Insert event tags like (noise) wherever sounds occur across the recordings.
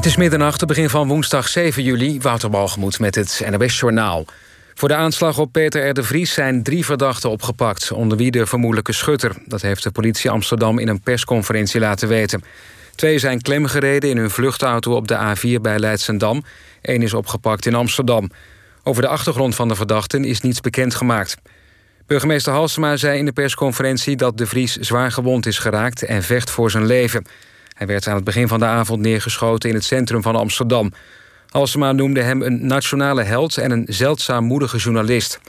Het is middernacht, begin van woensdag 7 juli. Wouter met het NOS Journaal. Voor de aanslag op Peter R. de Vries zijn drie verdachten opgepakt... onder wie de vermoedelijke schutter. Dat heeft de politie Amsterdam in een persconferentie laten weten. Twee zijn klemgereden in hun vluchtauto op de A4 bij Leidsendam. Eén is opgepakt in Amsterdam. Over de achtergrond van de verdachten is niets bekendgemaakt. Burgemeester Halsema zei in de persconferentie... dat de Vries zwaar gewond is geraakt en vecht voor zijn leven... Hij werd aan het begin van de avond neergeschoten in het centrum van Amsterdam. Halsema noemde hem een nationale held en een zeldzaam moedige journalist.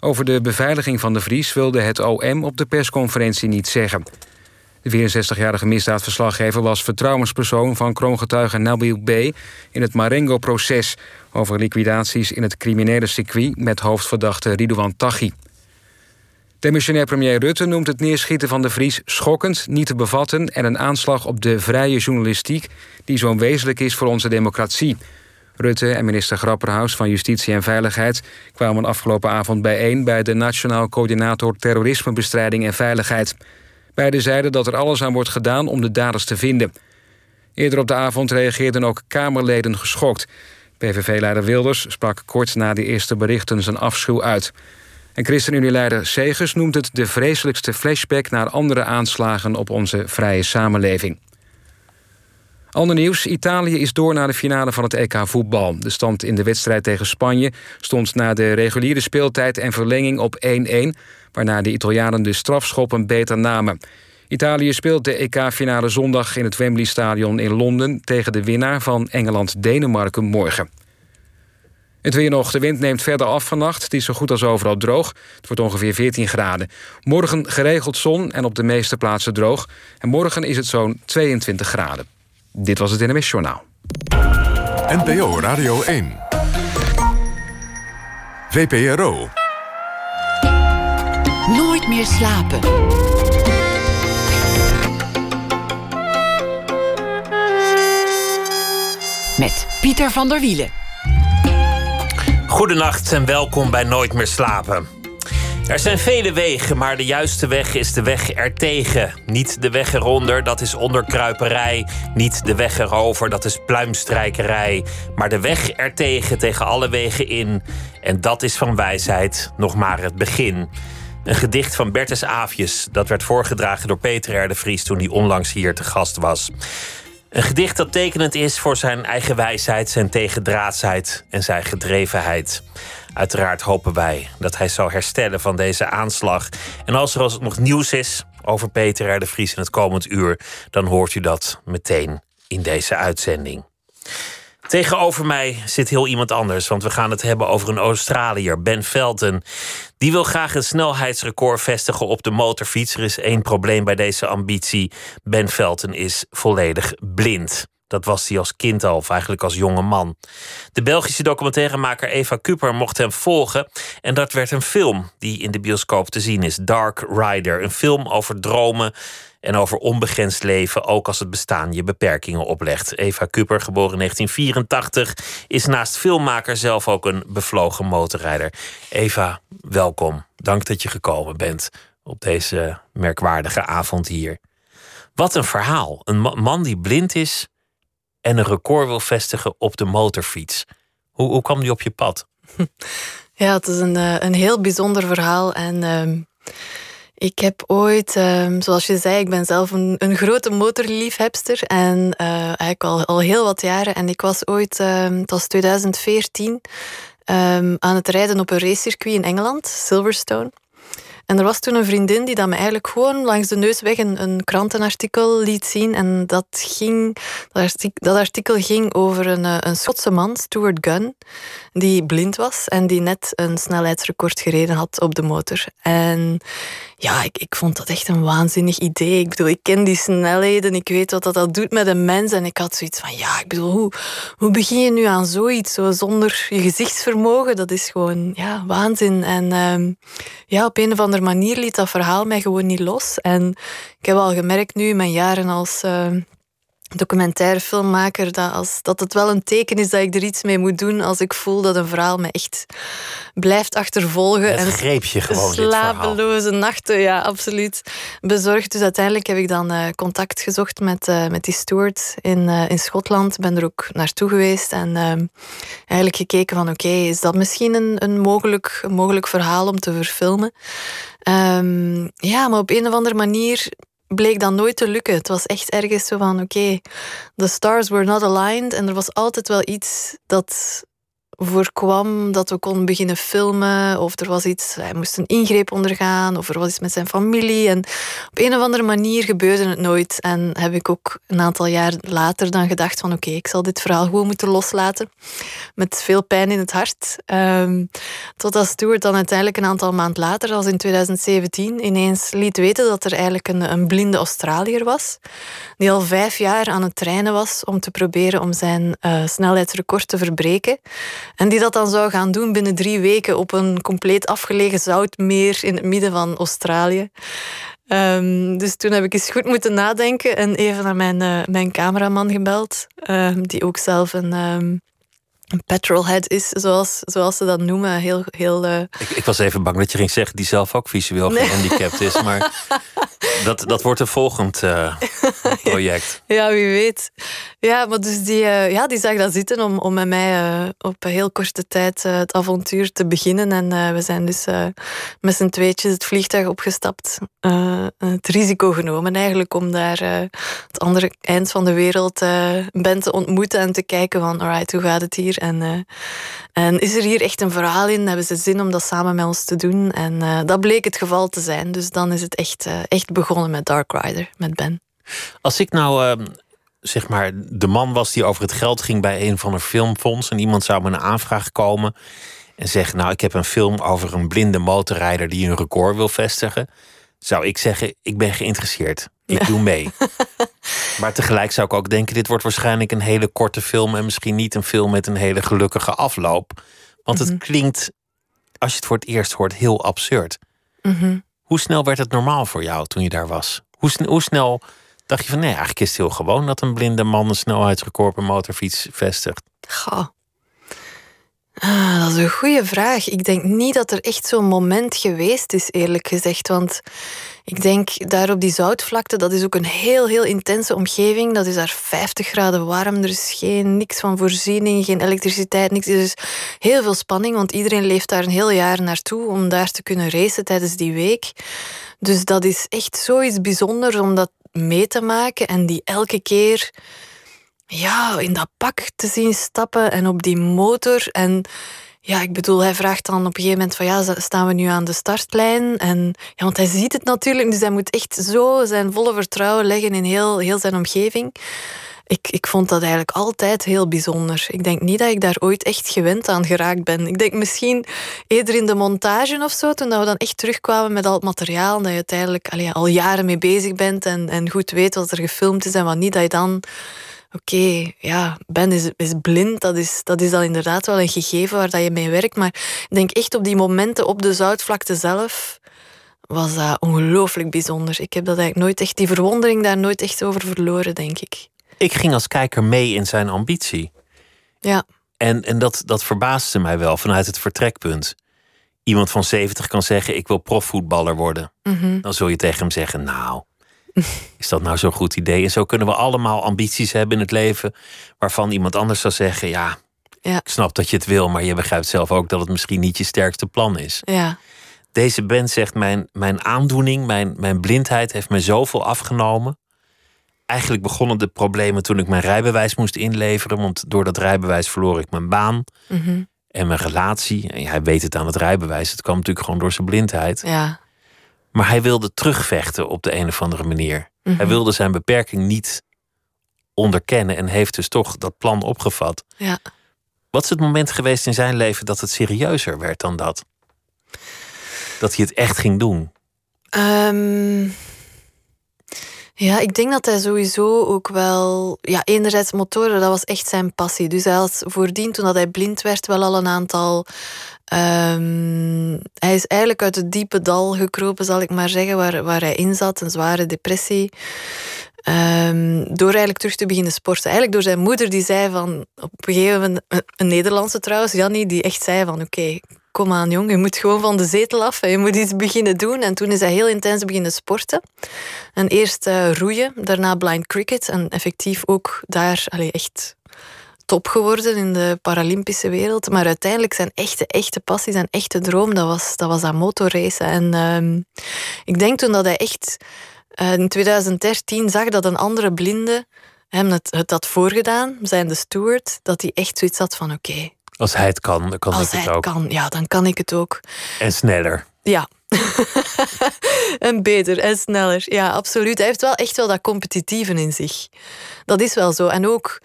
Over de beveiliging van de Vries wilde het OM op de persconferentie niet zeggen. De 64-jarige misdaadverslaggever was vertrouwenspersoon van kroongetuige Nabil B. in het Marengo-proces over liquidaties in het criminele circuit met hoofdverdachte Ridouan Taghi. Demissionair premier Rutte noemt het neerschieten van de Vries schokkend, niet te bevatten en een aanslag op de vrije journalistiek die zo wezenlijk is voor onze democratie. Rutte en minister Grapperhaus van Justitie en Veiligheid kwamen afgelopen avond bijeen bij de Nationaal Coördinator Terrorismebestrijding en Veiligheid. Beiden zeiden dat er alles aan wordt gedaan om de daders te vinden. Eerder op de avond reageerden ook Kamerleden geschokt. PVV-leider Wilders sprak kort na de eerste berichten zijn afschuw uit. En ChristenUnie-leider Segers noemt het de vreselijkste flashback naar andere aanslagen op onze vrije samenleving. Ander nieuws. Italië is door naar de finale van het EK voetbal. De stand in de wedstrijd tegen Spanje stond na de reguliere speeltijd en verlenging op 1-1, waarna de Italianen de strafschoppen beter namen. Italië speelt de EK-finale zondag in het Wembley Stadion in Londen tegen de winnaar van Engeland-Denemarken morgen. Het weer nog. De wind neemt verder af vannacht. Het is zo goed als overal droog. Het wordt ongeveer 14 graden. Morgen geregeld zon en op de meeste plaatsen droog. En morgen is het zo'n 22 graden. Dit was het NMS Journaal. NPO Radio 1. VPRO. Nooit meer slapen. Met Pieter van der Wielen. Goedenacht en welkom bij Nooit meer slapen. Er zijn vele wegen, maar de juiste weg is de weg ertegen. Niet de weg eronder, dat is onderkruiperij. Niet de weg erover, dat is pluimstrijkerij. Maar de weg ertegen, tegen alle wegen in. En dat is van wijsheid nog maar het begin. Een gedicht van Bertus Aafjes, dat werd voorgedragen door Peter R. de Vries toen hij onlangs hier te gast was. Een gedicht dat tekenend is voor zijn eigen wijsheid, zijn tegendraadsheid en zijn gedrevenheid. Uiteraard hopen wij dat hij zal herstellen van deze aanslag. En als er nog nieuws is over Peter R. de Vries in het komend uur, dan hoort u dat meteen in deze uitzending. Tegenover mij zit heel iemand anders, want we gaan het hebben over een Australiër, Ben Felton. Die wil graag een snelheidsrecord vestigen op de motorfiets. Er is één probleem bij deze ambitie. Ben Felton is volledig blind. Dat was hij als kind al, of eigenlijk als jonge man. De Belgische documentairemaker Eva Kuper mocht hem volgen. En dat werd een film die in de bioscoop te zien is: Dark Rider. Een film over dromen en over onbegrensd leven, ook als het bestaan je beperkingen oplegt. Eva Kuper, geboren in 1984, is naast filmmaker zelf ook een bevlogen motorrijder. Eva, welkom. Dank dat je gekomen bent op deze merkwaardige avond hier. Wat een verhaal. Een man die blind is en een record wil vestigen op de motorfiets. Hoe, hoe kwam die op je pad? (laughs) Ja, het is een, eh, een heel bijzonder verhaal. En uh, ik heb ooit, um, zoals je zei, ik ben zelf een, een grote motorliefhebster. En uh, eigenlijk al, al heel wat jaren. En ik was ooit, um, het was 2014, um, aan het rijden op een racecircuit in Engeland, Silverstone. En er was toen een vriendin die dat me eigenlijk gewoon langs de neus weg een, een krantenartikel liet zien. En dat, ging, dat, artikel, dat artikel ging over een, eh, een Schotse man, Stuart Gunn, die blind was en die net een snelheidsrecord gereden had op de motor. En ja, ik, ik vond dat echt een waanzinnig idee. Ik bedoel, ik ken die snelheden, ik weet wat dat, dat doet met een mens. En ik had zoiets van, ja, ik bedoel, hoe, hoe begin je nu aan zoiets zo zonder je gezichtsvermogen? Dat is gewoon, ja, waanzin. En um, ja, op een of andere manier liet dat verhaal mij gewoon niet los. En ik heb al gemerkt nu mijn jaren als... Uh, documentaire filmmaker dat, als, dat het wel een teken is dat ik er iets mee moet doen als ik voel dat een verhaal me echt blijft achtervolgen. Het en greep je gewoon, Slapeloze nachten, ja, absoluut. Bezorgd. Dus uiteindelijk heb ik dan uh, contact gezocht met, uh, met die steward in, uh, in Schotland. Ben er ook naartoe geweest en ehm, eigenlijk gekeken van oké, okay, is dat misschien een, een, mogelijk, een mogelijk verhaal om te verfilmen? Um, ja, maar op een of andere manier bleek dat nooit te lukken. Het was echt ergens zo van, oké, the stars were not aligned. En er was altijd wel iets dat voorkwam dat we konden beginnen filmen. Of er was iets, hij moest een ingreep ondergaan. Of er was iets met zijn familie. En op een of andere manier gebeurde het nooit. En heb ik ook een aantal jaar later dan gedacht van oké, ik zal dit verhaal gewoon moeten loslaten. Met veel pijn in het hart. Um, totdat Stuart dan uiteindelijk een aantal maanden later, als in 2017, ineens liet weten dat er eigenlijk een, een blinde Australiër was. Die al vijf jaar aan het trainen was om te proberen om zijn uh, snelheidsrecord te verbreken. En die dat dan zou gaan doen binnen drie weken op een compleet afgelegen zoutmeer in het midden van Australië. Um, dus toen heb ik eens goed moeten nadenken en even naar mijn, uh, mijn cameraman gebeld, um, die ook zelf een, um, een petrolhead is, zoals, zoals ze dat noemen. Heel, heel, uh... ik, ik, was even bang dat je ging zeggen die zelf ook visueel nee. gehandicapt is. Maar (laughs) dat, dat wordt een volgend uh, (laughs) project. ja, wie weet. Ja, maar dus die, uh, ja, die zag dat zitten om, om met mij op een heel korte tijd het avontuur te beginnen. En we zijn dus met z'n tweetjes het vliegtuig opgestapt. het risico genomen eigenlijk om daar het andere eind van de wereld Ben te ontmoeten en te kijken van, alright, hoe gaat het hier? En, en is er hier echt een verhaal in? Hebben ze zin om dat samen met ons te doen? En dat bleek het geval te zijn. Dus dan is het echt, uh, echt begonnen met Dark Rider, met Ben. Als ik nou ehm, zeg maar de man was die over het geld ging bij een van de filmfonds en iemand zou met een aanvraag komen en zeggen: Nou, ik heb een film over een blinde motorrijder die een record wil vestigen, zou ik zeggen: Ik ben geïnteresseerd. Ik doe mee. (laughs) maar tegelijk zou ik ook denken: dit wordt waarschijnlijk een hele korte film en misschien niet een film met een hele gelukkige afloop. Want het mhm. klinkt, als je het voor het eerst hoort, heel absurd. Mhm. Hoe snel werd het normaal voor jou toen je daar was? Hoe, snel dacht je van nee, eigenlijk is het heel gewoon dat een blinde man een snelheidsrecord per motorfiets vestigt? Goh. Ah, dat is een goede vraag. Ik denk niet dat er echt zo'n moment geweest is, eerlijk gezegd. Want ik denk daar op die zoutvlakte, dat is ook een heel, heel intense omgeving. Dat is daar 50 graden warm. Er is geen, niks van voorziening, geen elektriciteit, niks. Is heel veel spanning, want iedereen leeft daar een heel jaar naartoe om daar te kunnen racen tijdens die week. Dus dat is echt zoiets bijzonders om dat mee te maken en die elke keer ja, in dat pak te zien stappen en op die motor. En ja, ik bedoel, hij vraagt dan op een gegeven moment van ja, staan we nu aan de startlijn? En ja, want hij ziet het natuurlijk, dus hij moet echt zo zijn volle vertrouwen leggen in heel, heel zijn omgeving. Ik, ik vond dat eigenlijk altijd heel bijzonder. Ik denk niet dat ik daar ooit echt gewend aan geraakt ben. Ik denk misschien eerder in de montage of zo, toen we dan echt terugkwamen met al het materiaal, dat je uiteindelijk al jaren mee bezig bent en, en goed weet wat er gefilmd is en wat niet, dat je dan oké, ja, Ben is, is blind. Dat is, dat is dan inderdaad wel een gegeven waar dat je mee werkt. Maar ik denk echt op die momenten op de zoutvlakte zelf was dat ongelooflijk bijzonder. Ik heb dat eigenlijk nooit echt, die verwondering daar nooit echt over verloren, denk ik. Ik ging als kijker mee in zijn ambitie. Ja. En, en dat, dat verbaasde mij wel vanuit het vertrekpunt. Iemand van 70 kan zeggen: Ik wil profvoetballer worden. Mhm. Dan zul je tegen hem zeggen: Nou, (laughs) is dat nou zo'n goed idee? En zo kunnen we allemaal ambities hebben in het leven. waarvan iemand anders zou zeggen: Ja, ja. ik snap dat je het wil, maar je begrijpt zelf ook dat het misschien niet je sterkste plan is. Ja. Deze band zegt: Mijn, mijn aandoening, mijn, mijn blindheid heeft me zoveel afgenomen. Eigenlijk begonnen de problemen toen ik mijn rijbewijs moest inleveren. Want door dat rijbewijs verloor ik mijn baan mhm. en mijn relatie. En hij weet het aan het rijbewijs. Het kwam natuurlijk gewoon door zijn blindheid. Ja. Maar hij wilde terugvechten op de een of andere manier. Hij Mhm. wilde zijn beperking niet onderkennen en heeft dus toch dat plan opgevat. Ja. Wat is het moment geweest in zijn leven dat het serieuzer werd dan dat? Dat hij het echt ging doen. Ehm, ja, ik denk dat hij sowieso ook wel... Ja, enerzijds motoren, dat was echt zijn passie. Dus hij had voordien, toen dat hij blind werd, wel al een aantal... ehm, hij is eigenlijk uit het diepe dal gekropen, zal ik maar zeggen, waar, waar hij in zat. Een zware depressie. Ehm, door eigenlijk terug te beginnen sporten. Eigenlijk door zijn moeder die zei van... Op een gegeven moment... Een Nederlandse trouwens, Jannie, die echt zei van... Oké, kom aan jong, je moet gewoon van de zetel af en je moet iets beginnen doen. En toen is hij heel intens beginnen sporten. En eerst uh, roeien, daarna blind cricket. En effectief ook daar allee, echt top geworden in de Paralympische wereld. Maar uiteindelijk zijn echte, echte passie, zijn echte droom, dat was dat, was dat motorracen. En uh, ik denk toen dat hij echt uh, in 2013 zag dat een andere blinde hem het, het had voorgedaan, zijn de steward, dat hij echt zoiets had van oké. Als hij het kan, dan kan Als ik het hij ook. kan, ja, dan kan ik het ook. En sneller. Ja. (laughs) en beter en sneller. Ja, absoluut. Hij heeft wel echt wel dat competitieve in zich. Dat is wel zo. En ook,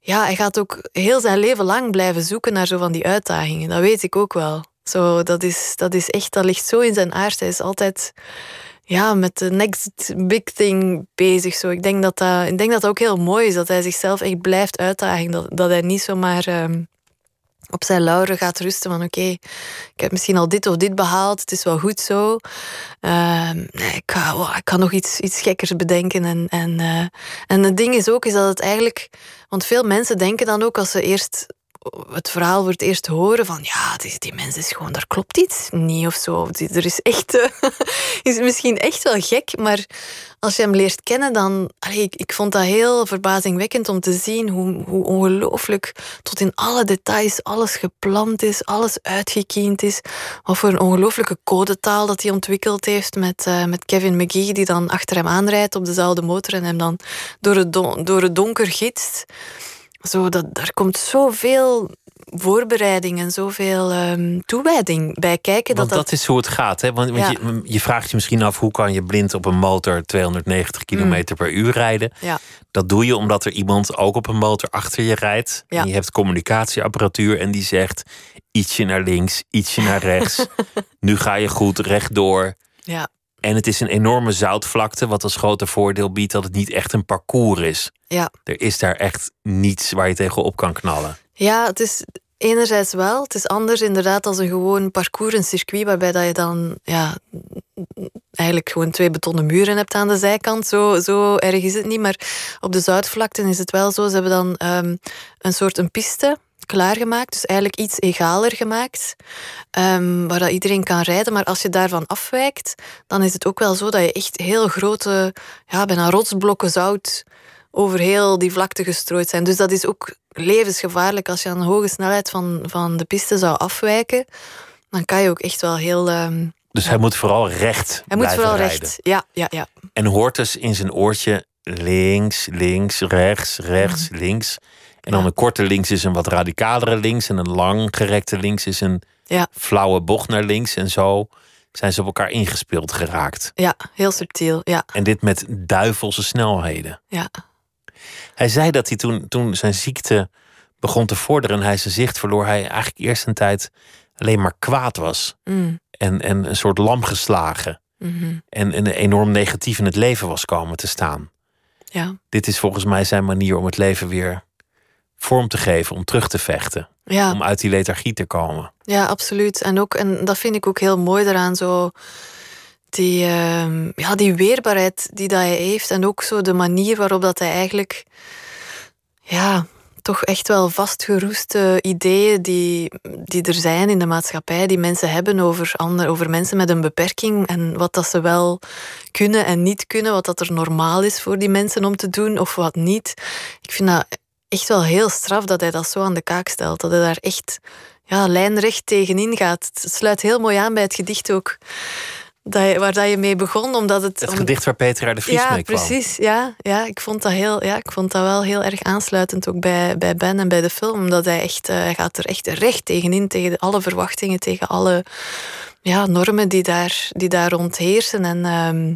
ja, hij gaat ook heel zijn leven lang blijven zoeken naar zo van die uitdagingen. Dat weet ik ook wel. Zo, dat, is, dat is echt, dat ligt zo in zijn aard. Hij is altijd ja, met de next big thing bezig. Zo. Ik, denk dat dat, ik denk dat dat ook heel mooi is, dat hij zichzelf echt blijft uitdagen. Dat, dat hij niet zomaar ehm, op zijn lauren gaat rusten van oké, ik heb misschien al dit of dit behaald, het is wel goed zo. Nee, ik, ik kan nog iets, iets gekkers bedenken. En, en, eh, en het ding is ook is dat het eigenlijk... Want veel mensen denken dan ook als ze eerst het verhaal het eerst horen van ja, die, die mens is gewoon, daar klopt iets niet of zo. Er is echt, (laughs) is misschien echt wel gek, maar als je hem leert kennen, dan, ik, ik vond dat heel verbazingwekkend om te zien hoe, hoe ongelooflijk tot in alle details alles gepland is, alles uitgekiend is. Wat voor een ongelooflijke codetaal dat hij ontwikkeld heeft met, eh, met Kevin McGee, die dan achter hem aanrijdt op dezelfde motor en hem dan door het, door het donker gidst. Zo, dat, daar komt zoveel voorbereiding en zoveel ehm, toewijding bij kijken. Want dat dat, is hoe het gaat. Hè? Want, want je, je vraagt je misschien af hoe kan je blind op een motor 290 km per uur rijden. Ja. Dat doe je omdat er iemand ook op een motor achter je rijdt. Ja. En je hebt communicatieapparatuur en die zegt ietsje naar links, ietsje naar rechts. (laughs) nu ga je goed rechtdoor. Ja, En het is een enorme zoutvlakte, wat als grote voordeel biedt dat het niet echt een parcours is. ja. Er is daar echt niets waar je tegenop kan knallen. ja, het is enerzijds wel. Het is anders inderdaad als een gewoon parcours, een circuit, waarbij dat je dan ja, eigenlijk gewoon twee betonnen muren hebt aan de zijkant. Zo, zo erg is het niet. Maar op de zoutvlakten is het wel zo. Ze hebben dan ehm, een soort een piste klaargemaakt. Dus eigenlijk iets egaler gemaakt. ehm, waar dat iedereen kan rijden. Maar als je daarvan afwijkt, dan is het ook wel zo dat je echt heel grote, ja, bijna rotsblokken zout over heel die vlakte gestrooid zijn. Dus dat is ook levensgevaarlijk als je aan een hoge snelheid van, van de piste zou afwijken. Dan kan je ook echt wel heel. ehm, Dus hij moet vooral recht hij moet vooral rijden. recht. Ja, ja, ja. En hoort dus in zijn oortje links, links, rechts, rechts, links. En dan een korte links is een wat radicalere links. En een lang gerekte links is een Ja. flauwe bocht naar links. En zo zijn ze op elkaar ingespeeld geraakt. Ja, heel subtiel. Ja, En dit met duivelse snelheden. ja. Hij zei dat hij toen, toen zijn ziekte begon te vorderen en hij zijn zicht verloor, hij eigenlijk eerst een tijd alleen maar kwaad was. Mm, En, en een soort lam geslagen. mhm. En, en enorm negatief in het leven was komen te staan. ja. Dit is volgens mij zijn manier om het leven weer vorm te geven, om terug te vechten, Ja. om uit die lethargie te komen. Ja, absoluut. En, ook, en dat vind ik ook heel mooi eraan, zo die, ehm, ja, die weerbaarheid die dat hij heeft. En ook zo de manier waarop dat hij eigenlijk ja, toch echt wel vastgeroeste ideeën die, die er zijn in de maatschappij, die mensen hebben over, ander, over mensen met een beperking en wat dat ze wel kunnen en niet kunnen, wat dat er normaal is voor die mensen om te doen of wat niet. Ik vind dat echt wel heel straf dat hij dat zo aan de kaak stelt. Dat hij daar echt ja, lijnrecht tegenin gaat. Het sluit heel mooi aan bij het gedicht ook. Dat je, waar dat je mee begon, omdat het... Het om- gedicht waar Peter de Vries ja, mee kwam. precies. Ja, ja, ik vond dat heel, ja, ik vond dat wel heel erg aansluitend ook bij, bij Ben en bij de film, omdat hij echt, eh, hij gaat er echt recht tegenin tegen alle verwachtingen, tegen alle ja, normen die daar, die daar rond heersen. En, ehm,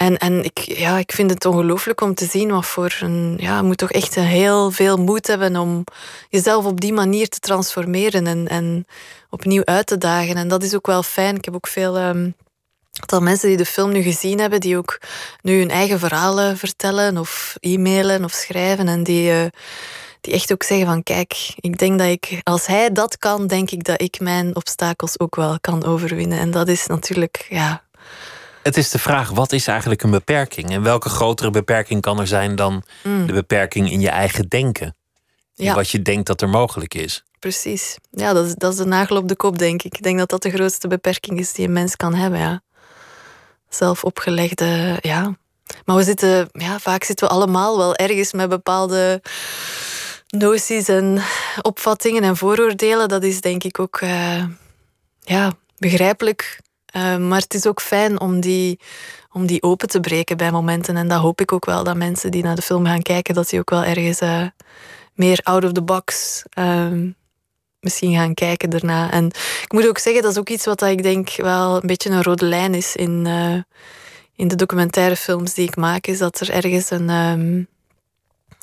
en, en ik, ja, ik vind het ongelooflijk om te zien wat voor een. Ja, je moet toch echt een heel veel moed hebben om jezelf op die manier te transformeren en, en opnieuw uit te dagen. En dat is ook wel fijn. Ik heb ook veel. aantal mensen die de film nu gezien hebben, die ook nu hun eigen verhalen vertellen of e-mailen of schrijven en die, eh, die echt ook zeggen van kijk, ik denk dat ik, als hij dat kan, denk ik dat ik mijn obstakels ook wel kan overwinnen. En dat is natuurlijk, ja, Het is de vraag, wat is eigenlijk een beperking? En welke grotere beperking kan er zijn dan Mm. de beperking in je eigen denken? In Ja. wat je denkt dat er mogelijk is. Precies. Ja, dat is, dat is de nagel op de kop, denk ik. Ik denk dat dat de grootste beperking is die een mens kan hebben. Ja. Zelf opgelegde, ja. Maar we zitten, ja, vaak zitten we allemaal wel ergens met bepaalde noties en opvattingen en vooroordelen. Dat is denk ik ook eh, ja, begrijpelijk. Eh, maar het is ook fijn om die, om die open te breken bij momenten. En dat hoop ik ook wel, dat mensen die naar de film gaan kijken, dat die ook wel ergens eh, meer out of the box ehm, misschien gaan kijken daarna. En ik moet ook zeggen, dat is ook iets wat ik denk wel een beetje een rode lijn is in, eh, in de documentaire films die ik maak, is dat er ergens een... ehm,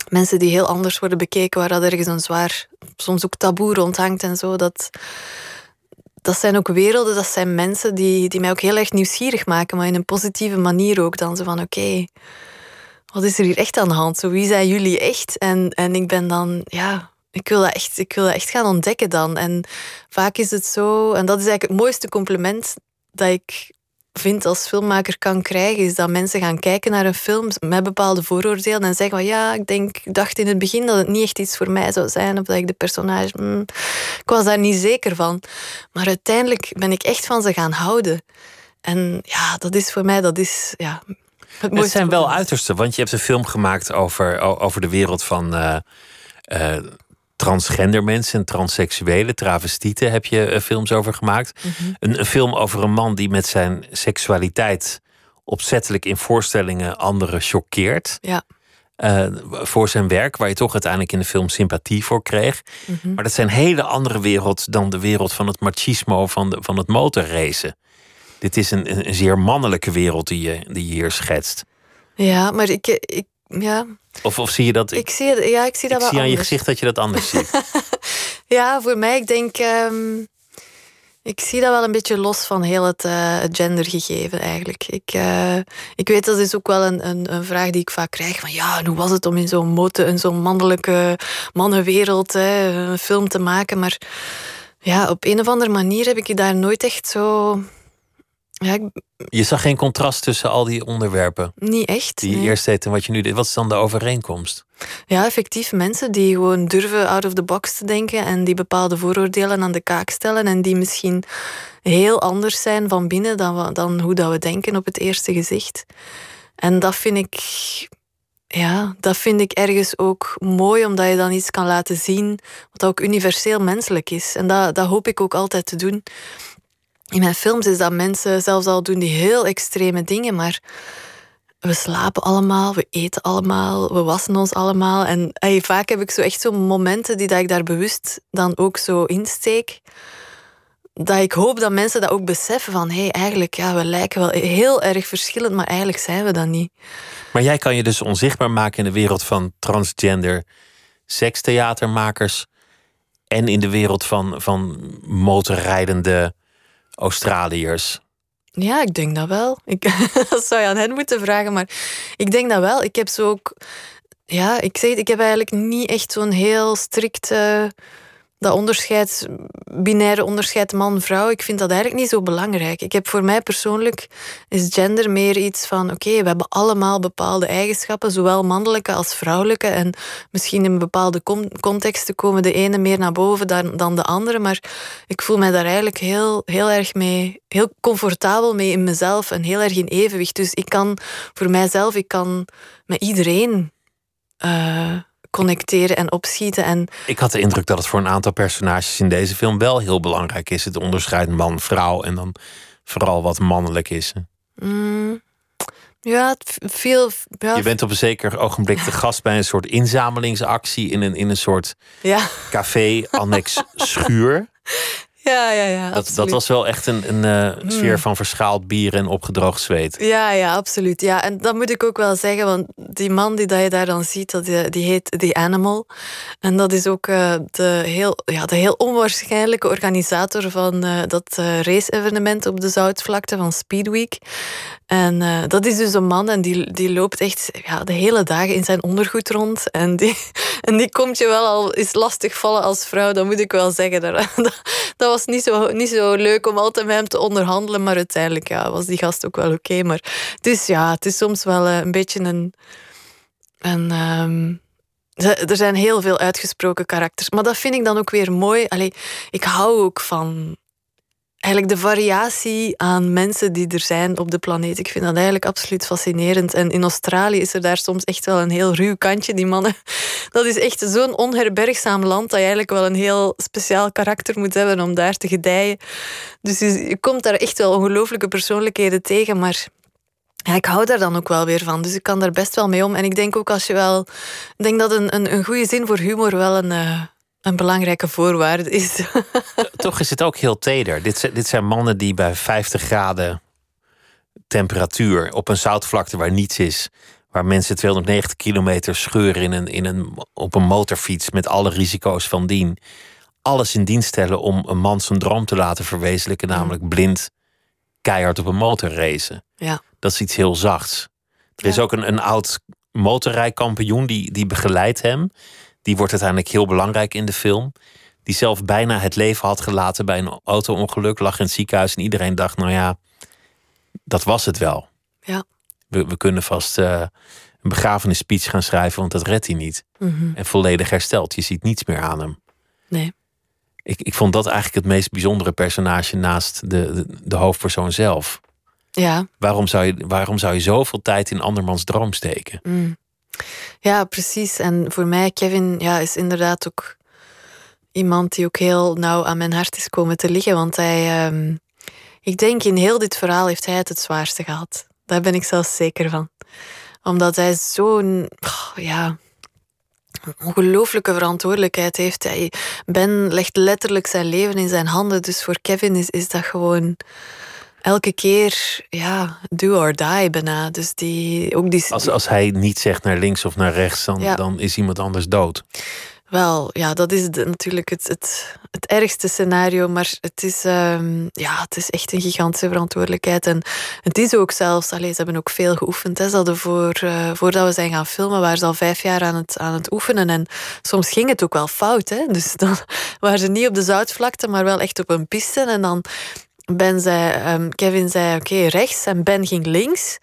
mensen die heel anders worden bekeken, waar dat ergens een zwaar, soms ook taboe rondhangt en zo, dat... Dat zijn ook werelden, dat zijn mensen die, die mij ook heel erg nieuwsgierig maken, maar in een positieve manier ook. Dan zo van, oké, wat is er hier echt aan de hand? Zo, wie zijn jullie echt? En, en ik ben dan, ja, ik wil, dat echt, ik wil dat echt gaan ontdekken dan. En vaak is het zo, en dat is eigenlijk het mooiste compliment dat ik vind als filmmaker kan krijgen, is dat mensen gaan kijken naar een film met bepaalde vooroordelen en zeggen van ja, ik denk, ik dacht in het begin dat het niet echt iets voor mij zou zijn, of dat ik de personage, mm, ik was daar niet zeker van. Maar uiteindelijk ben ik echt van ze gaan houden. En ja, dat is voor mij, dat is ja, het Het zijn wel uitersten, want je hebt een film gemaakt over, over de wereld van eh, eh, transgender mensen en transseksuelen, travestieten heb je eh, films over gemaakt. Mhm. een, een film over een man die met zijn seksualiteit opzettelijk in voorstellingen anderen choqueert. Ja. eh, voor zijn werk, waar je toch uiteindelijk in de film sympathie voor kreeg. Mhm. Maar dat zijn een hele andere wereld dan de wereld van het machismo van, de, van het motorracen. Dit is een, een, een zeer mannelijke wereld die je, die je hier schetst. Ja, maar ik, ik, ja, Of, of zie je dat? Ik, zie, ja, ik zie dat ik wel zie aan je gezicht dat je dat anders ziet. (laughs) Ja, voor mij, ik denk... ehm, ik zie dat wel een beetje los van heel het, het gendergegeven eigenlijk. Ik, eh, ik weet, dat is ook wel een, een, een vraag die ik vaak krijg. Van ja, hoe was het om in zo'n mote, in zo'n mannelijke mannenwereld hè, een film te maken? Maar ja, op een of andere manier heb ik je daar nooit echt zo... Ja, ik, Je zag geen contrast tussen al die onderwerpen niet echt. die je nee. eerst deed en wat je nu deed. Wat is dan de overeenkomst? Ja, effectief mensen die gewoon durven out of the box te denken en die bepaalde vooroordelen aan de kaak stellen en die misschien heel anders zijn van binnen dan, we- dan hoe dat we denken op het eerste gezicht. En dat vind ik, ja, dat vind ik ergens ook mooi, omdat je dan iets kan laten zien wat ook universeel menselijk is. En dat, dat hoop ik ook altijd te doen. In mijn films is dat mensen, zelfs al doen die heel extreme dingen, maar we slapen allemaal, we eten allemaal, we wassen ons allemaal. En ey, vaak heb ik zo echt zo momenten die dat ik daar bewust dan ook zo insteek. Dat ik hoop dat mensen dat ook beseffen van hé, hey, eigenlijk, ja, we lijken wel heel erg verschillend, maar eigenlijk zijn we dat niet. Maar jij kan je dus onzichtbaar maken in de wereld van transgender sekstheatermakers. En in de wereld van, van motorrijdende Australiërs. Ja, ik denk dat wel. Ik, (laughs) dat zou je aan hen moeten vragen, maar ik denk dat wel. Ik heb zo ook... Ja, ik zeg het, ik heb eigenlijk niet echt zo'n heel strikt... eh, dat onderscheid, binaire onderscheid man-vrouw, ik vind dat eigenlijk niet zo belangrijk. Ik heb voor mij persoonlijk is gender meer iets van: oké, we hebben allemaal bepaalde eigenschappen, zowel mannelijke als vrouwelijke. En misschien in bepaalde con- contexten komen de ene meer naar boven dan, dan de andere. Maar ik voel mij daar eigenlijk heel, heel erg mee, heel comfortabel mee in mezelf en heel erg in evenwicht. Dus ik kan voor mijzelf, ik kan met iedereen. eh, connecteren en opschieten. En Ik had de indruk dat het voor een aantal personages in deze film wel heel belangrijk is. Het onderscheid man-vrouw en dan vooral wat mannelijk is. mm, ja, veel. Ja, Je bent op een zeker ogenblik de gast bij een soort inzamelingsactie in een, in een soort ja, café, annex schuur. (laughs) ja, ja, ja Dat, dat was wel echt een, een eh, sfeer van verschaald bier en opgedroogd zweet. Ja, ja, absoluut. Ja, en dat moet ik ook wel zeggen, want die man die dat je daar dan ziet, dat, die, die heet The Animal. En dat is ook eh, de, heel, ja, de heel onwaarschijnlijke organisator van eh, dat eh, race-evenement op de Zoutvlakte van Speedweek. En eh, dat is dus een man en die, die loopt echt ja, de hele dagen in zijn ondergoed rond. En die, (laughs) en die komt je wel al eens lastig vallen als vrouw, dat moet ik wel zeggen. (laughs) Dat, dat, was niet zo, niet zo leuk om altijd met hem te onderhandelen. Maar uiteindelijk ja, was die gast ook wel oké. Maar het is, ja, het is soms wel een beetje een... een ehm, er zijn heel veel uitgesproken karakters. Maar dat vind ik dan ook weer mooi. Allee, ik hou ook van eigenlijk de variatie aan mensen die er zijn op de planeet. Ik vind dat eigenlijk absoluut fascinerend. En in Australië is er daar soms echt wel een heel ruw kantje. Die mannen, (laughs) dat is echt zo'n onherbergzaam land dat je eigenlijk wel een heel speciaal karakter moet hebben om daar te gedijen. Dus je komt daar echt wel ongelooflijke persoonlijkheden tegen, maar ja, ik hou daar dan ook wel weer van. Dus ik kan daar best wel mee om. En ik denk ook als je wel. Ik denk dat een, een, een goede zin voor humor wel een, uh, een belangrijke voorwaarde is. Toch is het ook heel teder. Dit, dit zijn mannen die bij 50 graden temperatuur op een zoutvlakte waar niets is, waar mensen 290 kilometer scheuren in een, in een, op een motorfiets met alle risico's van dien, alles in dienst stellen om een man zijn droom te laten verwezenlijken, namelijk blind keihard op een motor racen. Ja. Dat is iets heel zachts. Er is ook een, een oud motorrijkampioen die, die begeleidt hem. Die wordt uiteindelijk heel belangrijk in de film. Die zelf bijna het leven had gelaten bij een auto-ongeluk. Lag in het ziekenhuis en iedereen dacht, nou ja, dat was het wel. Ja. We, we kunnen vast uh, een begrafenisspeech gaan schrijven, want dat redt hij niet. Mhm. En volledig hersteld. Je ziet niets meer aan hem. Nee. Ik, ik vond dat eigenlijk het meest bijzondere personage naast de, de, de hoofdpersoon zelf. Ja. Waarom zou, je, waarom zou je zoveel tijd in andermans droom steken? Mm. Ja, precies. En voor mij, Kevin, ja, is inderdaad ook iemand die ook heel nauw aan mijn hart is komen te liggen. Want hij, ehm, ik denk in heel dit verhaal heeft hij het het zwaarste gehad. Daar ben ik zelfs zeker van. Omdat hij zo'n, ja, ongelooflijke verantwoordelijkheid heeft. Hij, ben legt letterlijk zijn leven in zijn handen. Dus voor Kevin is, is dat gewoon elke keer, ja, do or die bijna. Dus die, ook die... Als, als hij niet zegt naar links of naar rechts, dan, Ja. dan is iemand anders dood. Wel, ja, dat is de- natuurlijk het, het, het ergste scenario. Maar het is, ehm, ja, het is echt een gigantische verantwoordelijkheid. En het is ook zelfs, allee, ze hebben ook veel geoefend. Hè. Ze hadden voor, eh, voordat we zijn gaan filmen, waren ze al vijf jaar aan het, aan het oefenen. En soms ging het ook wel fout. Hè. Dus dan (laughs) waren ze niet op de zoutvlakte, maar wel echt op een piste. En dan Ben zei, ehm, Kevin zei oké, rechts en Ben ging links.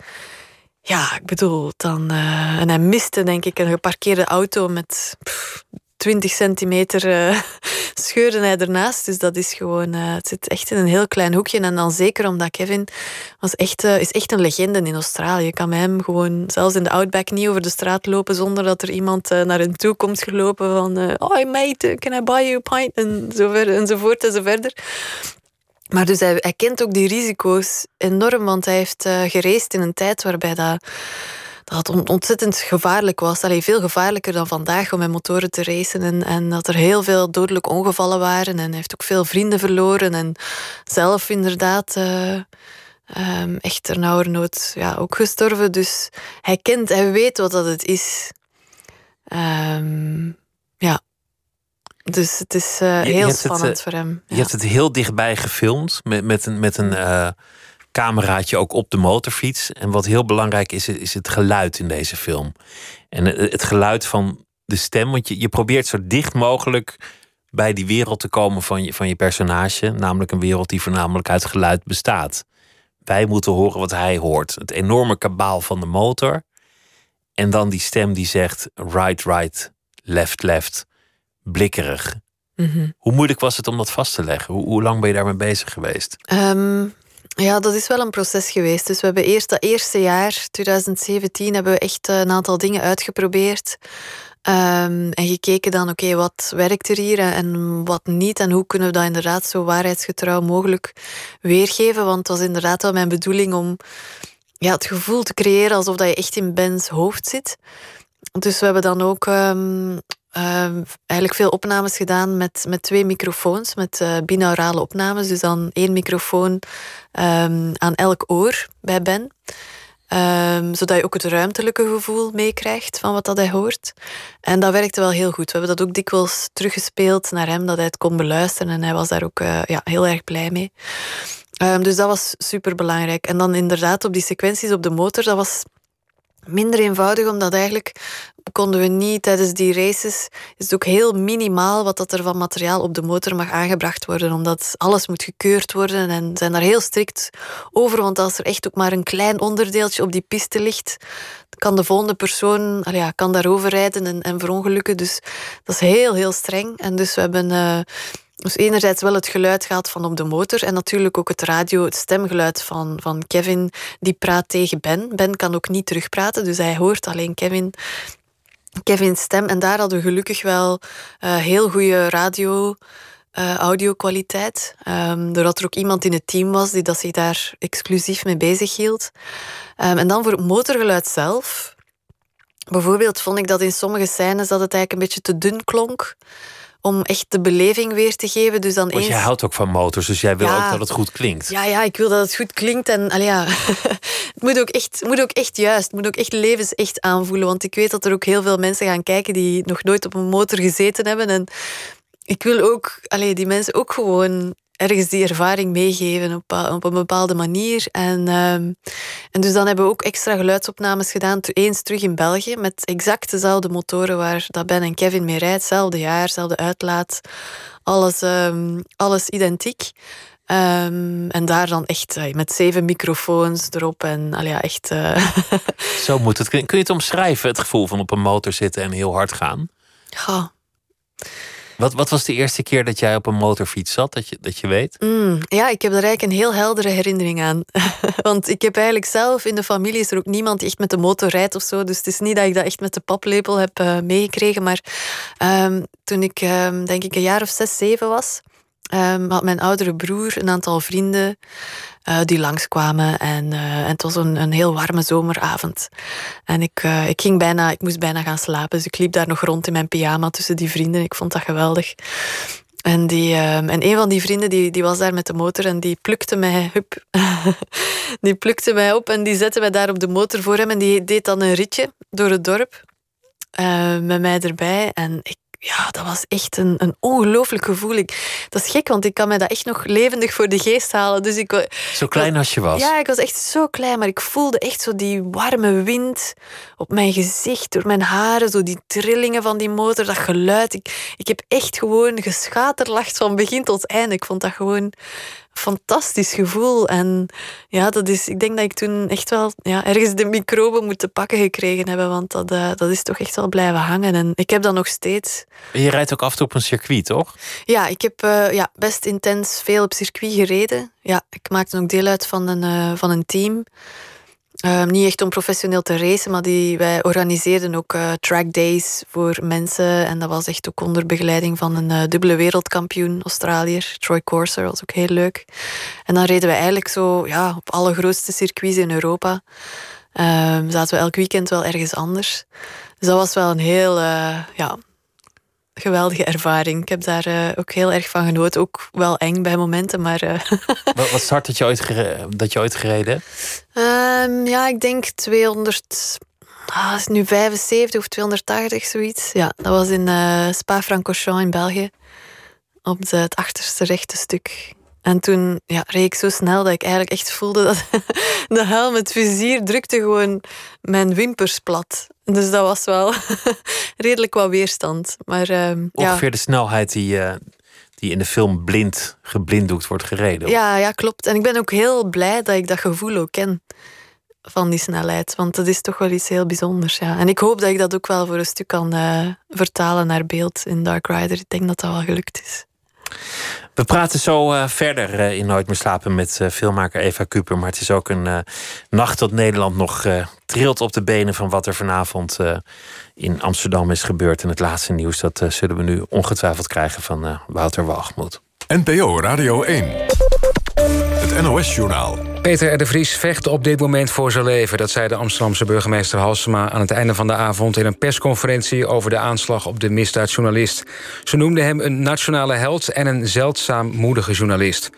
Ja, ik bedoel, dan... eh, en hij miste, denk ik, een geparkeerde auto met pff, 20 centimeter eh, (laughs) scheurde hij ernaast. Dus dat is gewoon... eh, het zit echt in een heel klein hoekje. En dan zeker omdat Kevin was echt, is echt een legende in Australië. Je kan met hem gewoon, zelfs in de Outback, niet over de straat lopen zonder dat er iemand naar hen toe komt gelopen van... oh, mate, can I buy you a pint? En zo ver, enzovoort en zo verder. Maar dus hij, kent ook die risico's enorm, want hij heeft uh, in een tijd waarbij dat, dat ontzettend gevaarlijk was. Allee, veel gevaarlijker dan vandaag om met motoren te racen. En, dat er heel veel dodelijke ongevallen waren. En hij heeft ook veel vrienden verloren. En zelf inderdaad uh, um, echt ternauwernood ja, ook gestorven. Dus hij kent, hij weet wat dat het is. Um, ja. Dus het is uh, heel spannend het, voor hem. Je hebt het heel dichtbij gefilmd met, met een, met een uh, cameraatje ook op de motorfiets. En wat heel belangrijk is, is het geluid in deze film. En het geluid van de stem. Want je, je probeert zo dicht mogelijk bij die wereld te komen van je, van je personage. Namelijk een wereld die voornamelijk uit geluid bestaat. Wij moeten horen wat hij hoort. Het enorme kabaal van de motor. En dan die stem die zegt right, right, left, left blikkerig. Mm -hmm. Hoe moeilijk was het om dat vast te leggen? Hoe, hoe lang ben je daarmee bezig geweest? Um, ja, dat is wel een proces geweest. Dus we hebben eerst dat eerste jaar, 2017, hebben we echt een aantal dingen uitgeprobeerd. Um, en gekeken dan, oké, okay, wat werkt er hier en wat niet? En hoe kunnen we dat inderdaad zo waarheidsgetrouw mogelijk weergeven? Want het was inderdaad wel mijn bedoeling om ja, het gevoel te creëren alsof dat je echt in Ben's hoofd zit. Dus we hebben dan ook um, uh, eigenlijk veel opnames gedaan met, met twee microfoons, met uh, binaurale opnames. Dus dan één microfoon um, aan elk oor bij Ben. Um, zodat je ook het ruimtelijke gevoel meekrijgt van wat dat hij hoort. En dat werkte wel heel goed. We hebben dat ook dikwijls teruggespeeld naar hem, dat hij het kon beluisteren. En hij was daar ook uh, ja, heel erg blij mee. Dus dat was super belangrijk. En dan inderdaad op die sequenties op de motor, dat was minder eenvoudig, omdat eigenlijk konden we niet tijdens die races. Is het ook heel minimaal wat dat er van materiaal op de motor mag aangebracht worden, omdat alles moet gekeurd worden en zijn daar heel strikt over. Want als er echt ook maar een klein onderdeeltje op die piste ligt, kan de volgende persoon ja, kan daarover rijden en, en verongelukken. Dus dat is heel, heel streng. En dus we hebben. Uh, dus enerzijds wel het geluid gehad van op de motor en natuurlijk ook het radio, het stemgeluid van, van Kevin, die praat tegen Ben. Ben kan ook niet terugpraten, dus hij hoort alleen Kevin Kevin's stem. En daar hadden we gelukkig wel uh, heel goede radio. Uh, audio-kwaliteit. Um, doordat er ook iemand in het team was die dat zich daar exclusief mee bezig hield. Um, en dan voor het motorgeluid zelf. Bijvoorbeeld vond ik dat in sommige scènes dat het eigenlijk een beetje te dun klonk om echt de beleving weer te geven. Dus dan Want eens... jij houdt ook van motors, dus jij wil ook dat het goed klinkt. Ja, ja, ik wil dat het goed klinkt. En allee, ja, (laughs) het moet ook, echt, moet ook echt juist, het moet ook echt levensecht aanvoelen. Want ik weet dat er ook heel veel mensen gaan kijken die nog nooit op een motor gezeten hebben. En ik wil ook allee, die mensen ook gewoon ergens die ervaring meegeven op, op een bepaalde manier. En, ehm, en dus dan hebben we ook extra geluidsopnames gedaan, eens terug in België, met exact dezelfde motoren waar dat Ben en Kevin mee rijdt. Hetzelfde jaar, hetzelfde uitlaat, alles, um, alles identiek. Um, en daar dan echt uh, met zeven microfoons erop en al ja, echt. Uh... (laughs) Zo moet het. Kun je het omschrijven, het gevoel van op een motor zitten en heel hard gaan? Ja. Wat, wat was de eerste keer dat jij op een motorfiets zat, dat je, dat je weet? Mm, ja, ik heb er eigenlijk een heel heldere herinnering aan. (laughs) Want ik heb eigenlijk zelf in de familie is er ook niemand die echt met de motor rijdt of zo. Dus het is niet dat ik dat echt met de paplepel heb uh, meegekregen. Maar um, toen ik um, denk ik een jaar of zes, zeven was, um, had mijn oudere broer een aantal vrienden uh, die langskwamen. En, en het was een, een heel warme zomeravond. En ik, uh, ik, ging bijna, ik moest bijna gaan slapen. Dus ik liep daar nog rond in mijn pyjama tussen die vrienden. Ik vond dat geweldig. En, die, en een van die vrienden die, die was daar met de motor en die plukte mij, hup, (laughs) die plukte mij op en die zette mij daar op de motor voor hem en die deed dan een ritje door het dorp met mij erbij. En ik ja, dat was echt een, een ongelooflijk gevoel. Ik, dat is gek, want ik kan me dat echt nog levendig voor de geest halen. Dus ik, zo klein als je was? Ja, ik was echt zo klein, maar ik voelde echt zo die warme wind op mijn gezicht, door mijn haren, zo die trillingen van die motor, dat geluid. Ik, ik heb echt gewoon geschaterlacht van begin tot einde. Ik vond dat gewoon fantastisch gevoel. En ja, dat is, ik denk dat ik toen echt wel ja, ergens de microben moeten pakken gekregen hebben. Want dat, uh, dat is toch echt wel blijven hangen. En ik heb dat nog steeds. Je rijdt ook af en toe op een circuit, toch? Ja, ik heb uh, ja, best intens veel op circuit gereden. Ja, ik maakte ook deel uit van een, uh, van een team. Um, niet echt om professioneel te racen, maar die, wij organiseerden ook uh, track days voor mensen. En dat was echt ook onder begeleiding van een uh, dubbele wereldkampioen Australiër, Troy Corser, was ook heel leuk. En dan reden we eigenlijk zo ja, op alle grootste circuits in Europa. Um, zaten we elk weekend wel ergens anders. Dus dat was wel een heel uh, ja, geweldige ervaring. Ik heb daar uh, ook heel erg van genoten. Ook wel eng bij momenten, maar... Uh... (laughs) wat, wat start dat je ooit, dat je ooit gereden um, ja, ik denk 200... Ah, is nu 75 of 280, zoiets. Ja, dat was in uh, Spa-Francorchamps in België. Op de, het achterste rechte stuk. En toen ja, reed ik zo snel dat ik eigenlijk echt voelde dat (laughs) de helm, het vizier, drukte gewoon mijn wimpers plat. Dus dat was wel (laughs) redelijk wat weerstand. Maar, uh, Ongeveer ja. de snelheid die, uh, die in de film blind, geblinddoekt wordt gereden. Ja, ja, klopt. En ik ben ook heel blij dat ik dat gevoel ook ken van die snelheid. Want dat is toch wel iets heel bijzonders. Ja. En ik hoop dat ik dat ook wel voor een stuk kan uh, vertalen naar beeld in Dark Rider. Ik denk dat dat wel gelukt is. We praten zo uh, verder uh, in Nooit meer slapen met uh, filmmaker Eva Kuper. Maar het is ook een nacht dat Nederland nog trilt op de benen van wat er vanavond in Amsterdam is gebeurd. En het laatste nieuws, dat zullen we nu ongetwijfeld krijgen van Wouter Walgemoed. NPO Radio 1. NOS-journaal. Peter R. de Vries vecht op dit moment voor zijn leven. Dat zei de Amsterdamse burgemeester Halsema aan het einde van de avond... in een persconferentie over de aanslag op de misdaadjournalist. Ze noemde hem een nationale held en een zeldzaam moedige journalist.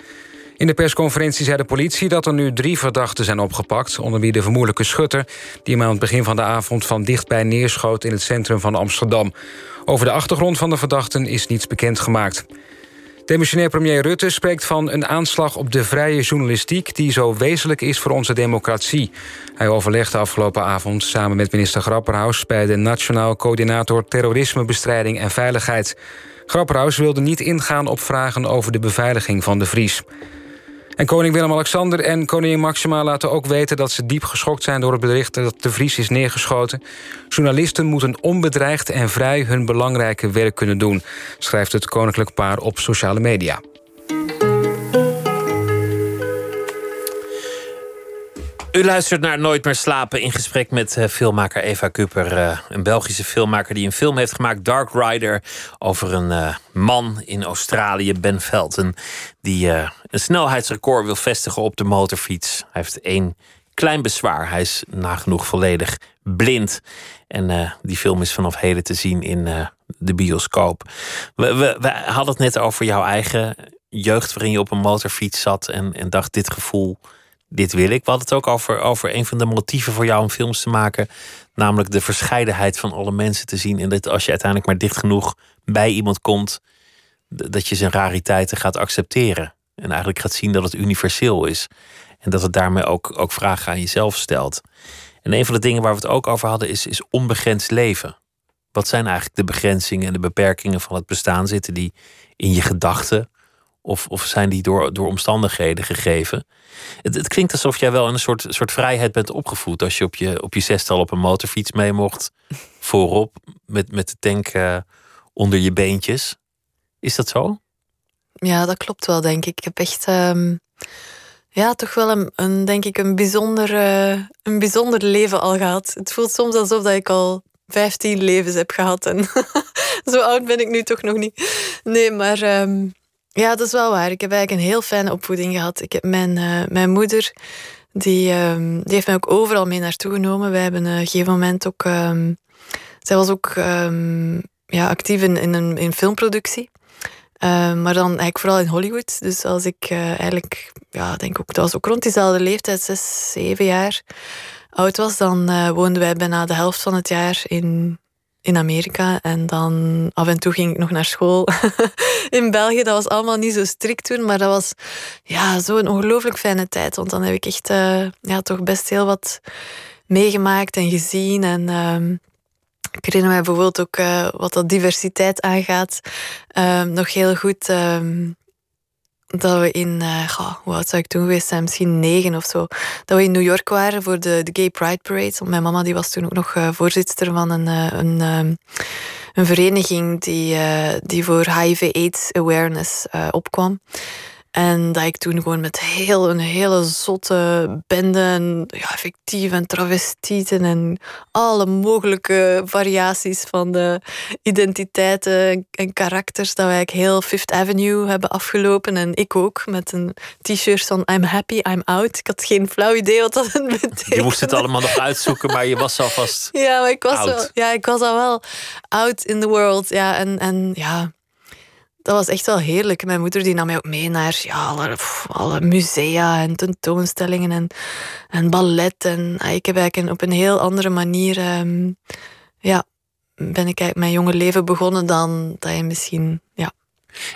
In de persconferentie zei de politie dat er nu drie verdachten zijn opgepakt... onder wie de vermoedelijke schutter... die hem aan het begin van de avond van dichtbij neerschoot... in het centrum van Amsterdam. Over de achtergrond van de verdachten is niets bekend gemaakt. Demissionair premier Rutte spreekt van een aanslag op de vrije journalistiek... die zo wezenlijk is voor onze democratie. Hij overlegde afgelopen avond samen met minister Grapperhaus... bij de Nationaal Coördinator Terrorismebestrijding en Veiligheid. Grapperhaus wilde niet ingaan op vragen over de beveiliging van de Vries. En koning Willem-Alexander en koningin Maxima laten ook weten... dat ze diep geschokt zijn door het bericht dat de Vries is neergeschoten. Journalisten moeten onbedreigd en vrij hun belangrijke werk kunnen doen... schrijft het koninklijk paar op sociale media. U luistert naar Nooit meer slapen in gesprek met uh, filmmaker Eva Kupper. Uh, een Belgische filmmaker die een film heeft gemaakt, Dark Rider. Over een uh, man in Australië, Ben Felton. Die een snelheidsrecord wil vestigen op de motorfiets. Hij heeft één klein bezwaar. Hij is nagenoeg volledig blind. En die film is vanaf heden te zien in de bioscoop. We, we, we, hadden het net over jouw eigen jeugd waarin je op een motorfiets zat en, en dacht dit gevoel dit wil ik. We hadden het ook over, over een van de motieven voor jou om films te maken. Namelijk de verscheidenheid van alle mensen te zien. En dat als je uiteindelijk maar dicht genoeg bij iemand komt, dat je zijn rariteiten gaat accepteren. En eigenlijk gaat zien dat het universeel is. En dat het daarmee ook, ook vragen aan jezelf stelt. En een van de dingen waar we het ook over hadden is, is onbegrensd leven. Wat zijn eigenlijk de begrenzingen en de beperkingen van het bestaan? Zitten die in je gedachten? Of, of zijn die door, door omstandigheden gegeven? Het, het, klinkt alsof jij wel in een soort, soort vrijheid bent opgevoed. Als je op je, op je zestal op een motorfiets mee mocht. (laughs) Voorop, met, met de tank uh, onder je beentjes. Is dat zo? Ja, dat klopt wel, denk ik. Ik heb echt... Um, ja, toch wel een, een, denk ik, een bijzonder, uh, een bijzonder leven al gehad. Het voelt soms alsof dat ik al 15 levens heb gehad. En (laughs) zo oud ben ik nu toch nog niet. Nee, maar... Um, ja, dat is wel waar. Ik heb eigenlijk een heel fijne opvoeding gehad. Ik heb mijn, uh, mijn moeder, die, um, die heeft mij ook overal mee naartoe genomen. Wij hebben uh, op een gegeven moment ook... Um, zij was ook um, ja, actief in, in, een, filmproductie. maar dan eigenlijk vooral in Hollywood. Dus als ik uh, eigenlijk, ja, denk ook, dat was ook rond diezelfde leeftijd, zes, zeven jaar oud was, dan woonden wij bijna de helft van het jaar in, in Amerika. En dan af en toe ging ik nog naar school (laughs) in België. Dat was allemaal niet zo strikt toen, maar dat was ja, zo'n ongelooflijk fijne tijd. Want dan heb ik echt uh, ja, toch best heel wat meegemaakt en gezien. En uh, ik herinner mij bijvoorbeeld ook uh, wat dat diversiteit aangaat. Ehm, nog heel goed ehm, dat we in, uh, hoe oud zou ik toen geweest zijn, misschien negen of zo, dat we in New York waren voor de, de Gay Pride Parade. Want mijn mama die was toen ook nog uh, voorzitter van een, uh, een, een vereniging die, die voor HIV-AIDS awareness opkwam. En dat ik toen gewoon met heel, een hele zotte bende en ja, effectief en travestieten en alle mogelijke variaties van de identiteiten en karakters, dat wij heel Fifth Avenue hebben afgelopen. En ik ook, met een t-shirt van I'm happy, I'm out. Ik had geen flauw idee wat dat (laughs) betekende. Je moest het allemaal nog uitzoeken, maar je was alvast (laughs) Ja, maar ik was, Wel, ja, ik was al wel out in the world. Ja, en, en ja, dat was echt wel heerlijk. Mijn moeder die nam mij ook mee naar ja, alle, alle musea en tentoonstellingen en, en ballet. En ah, ik heb eigenlijk op een heel andere manier um, ja, ben ik eigenlijk mijn jonge leven begonnen dan dat je misschien ja,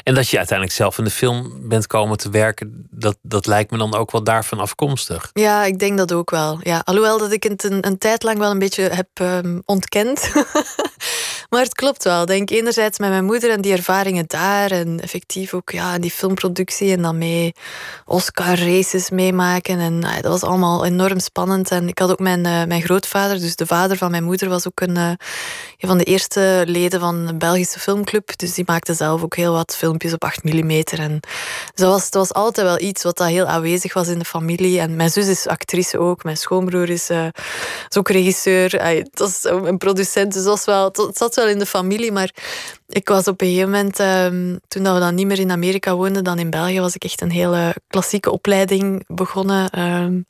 en dat je uiteindelijk zelf in de film bent komen te werken, dat, dat lijkt me dan ook wel daarvan afkomstig. Ja, ik denk dat ook wel. Ja, alhoewel dat ik het een, een tijd lang wel een beetje heb um, ontkend. (laughs) maar het klopt wel. Denk enerzijds met mijn moeder en die ervaringen daar. En effectief ook ja, die filmproductie en dan mee Oscar races meemaken. En ah, dat was allemaal enorm spannend. En ik had ook mijn, uh, mijn grootvader, dus de vader van mijn moeder, was ook een, een van de eerste leden van een Belgische filmclub. Dus die maakte zelf ook heel wat filmpjes op 8 mm. En dus dat was, dat was altijd wel iets wat dat heel aanwezig was in de familie. En mijn zus is actrice ook. Mijn schoonbroer is, uh, is ook regisseur. Hij, dat is een producent. Dus dat was wel, het zat wel in de familie. Maar ik was op een gegeven moment, um, toen we dan niet meer in Amerika woonden, dan in België, was ik echt een hele klassieke opleiding begonnen. Um,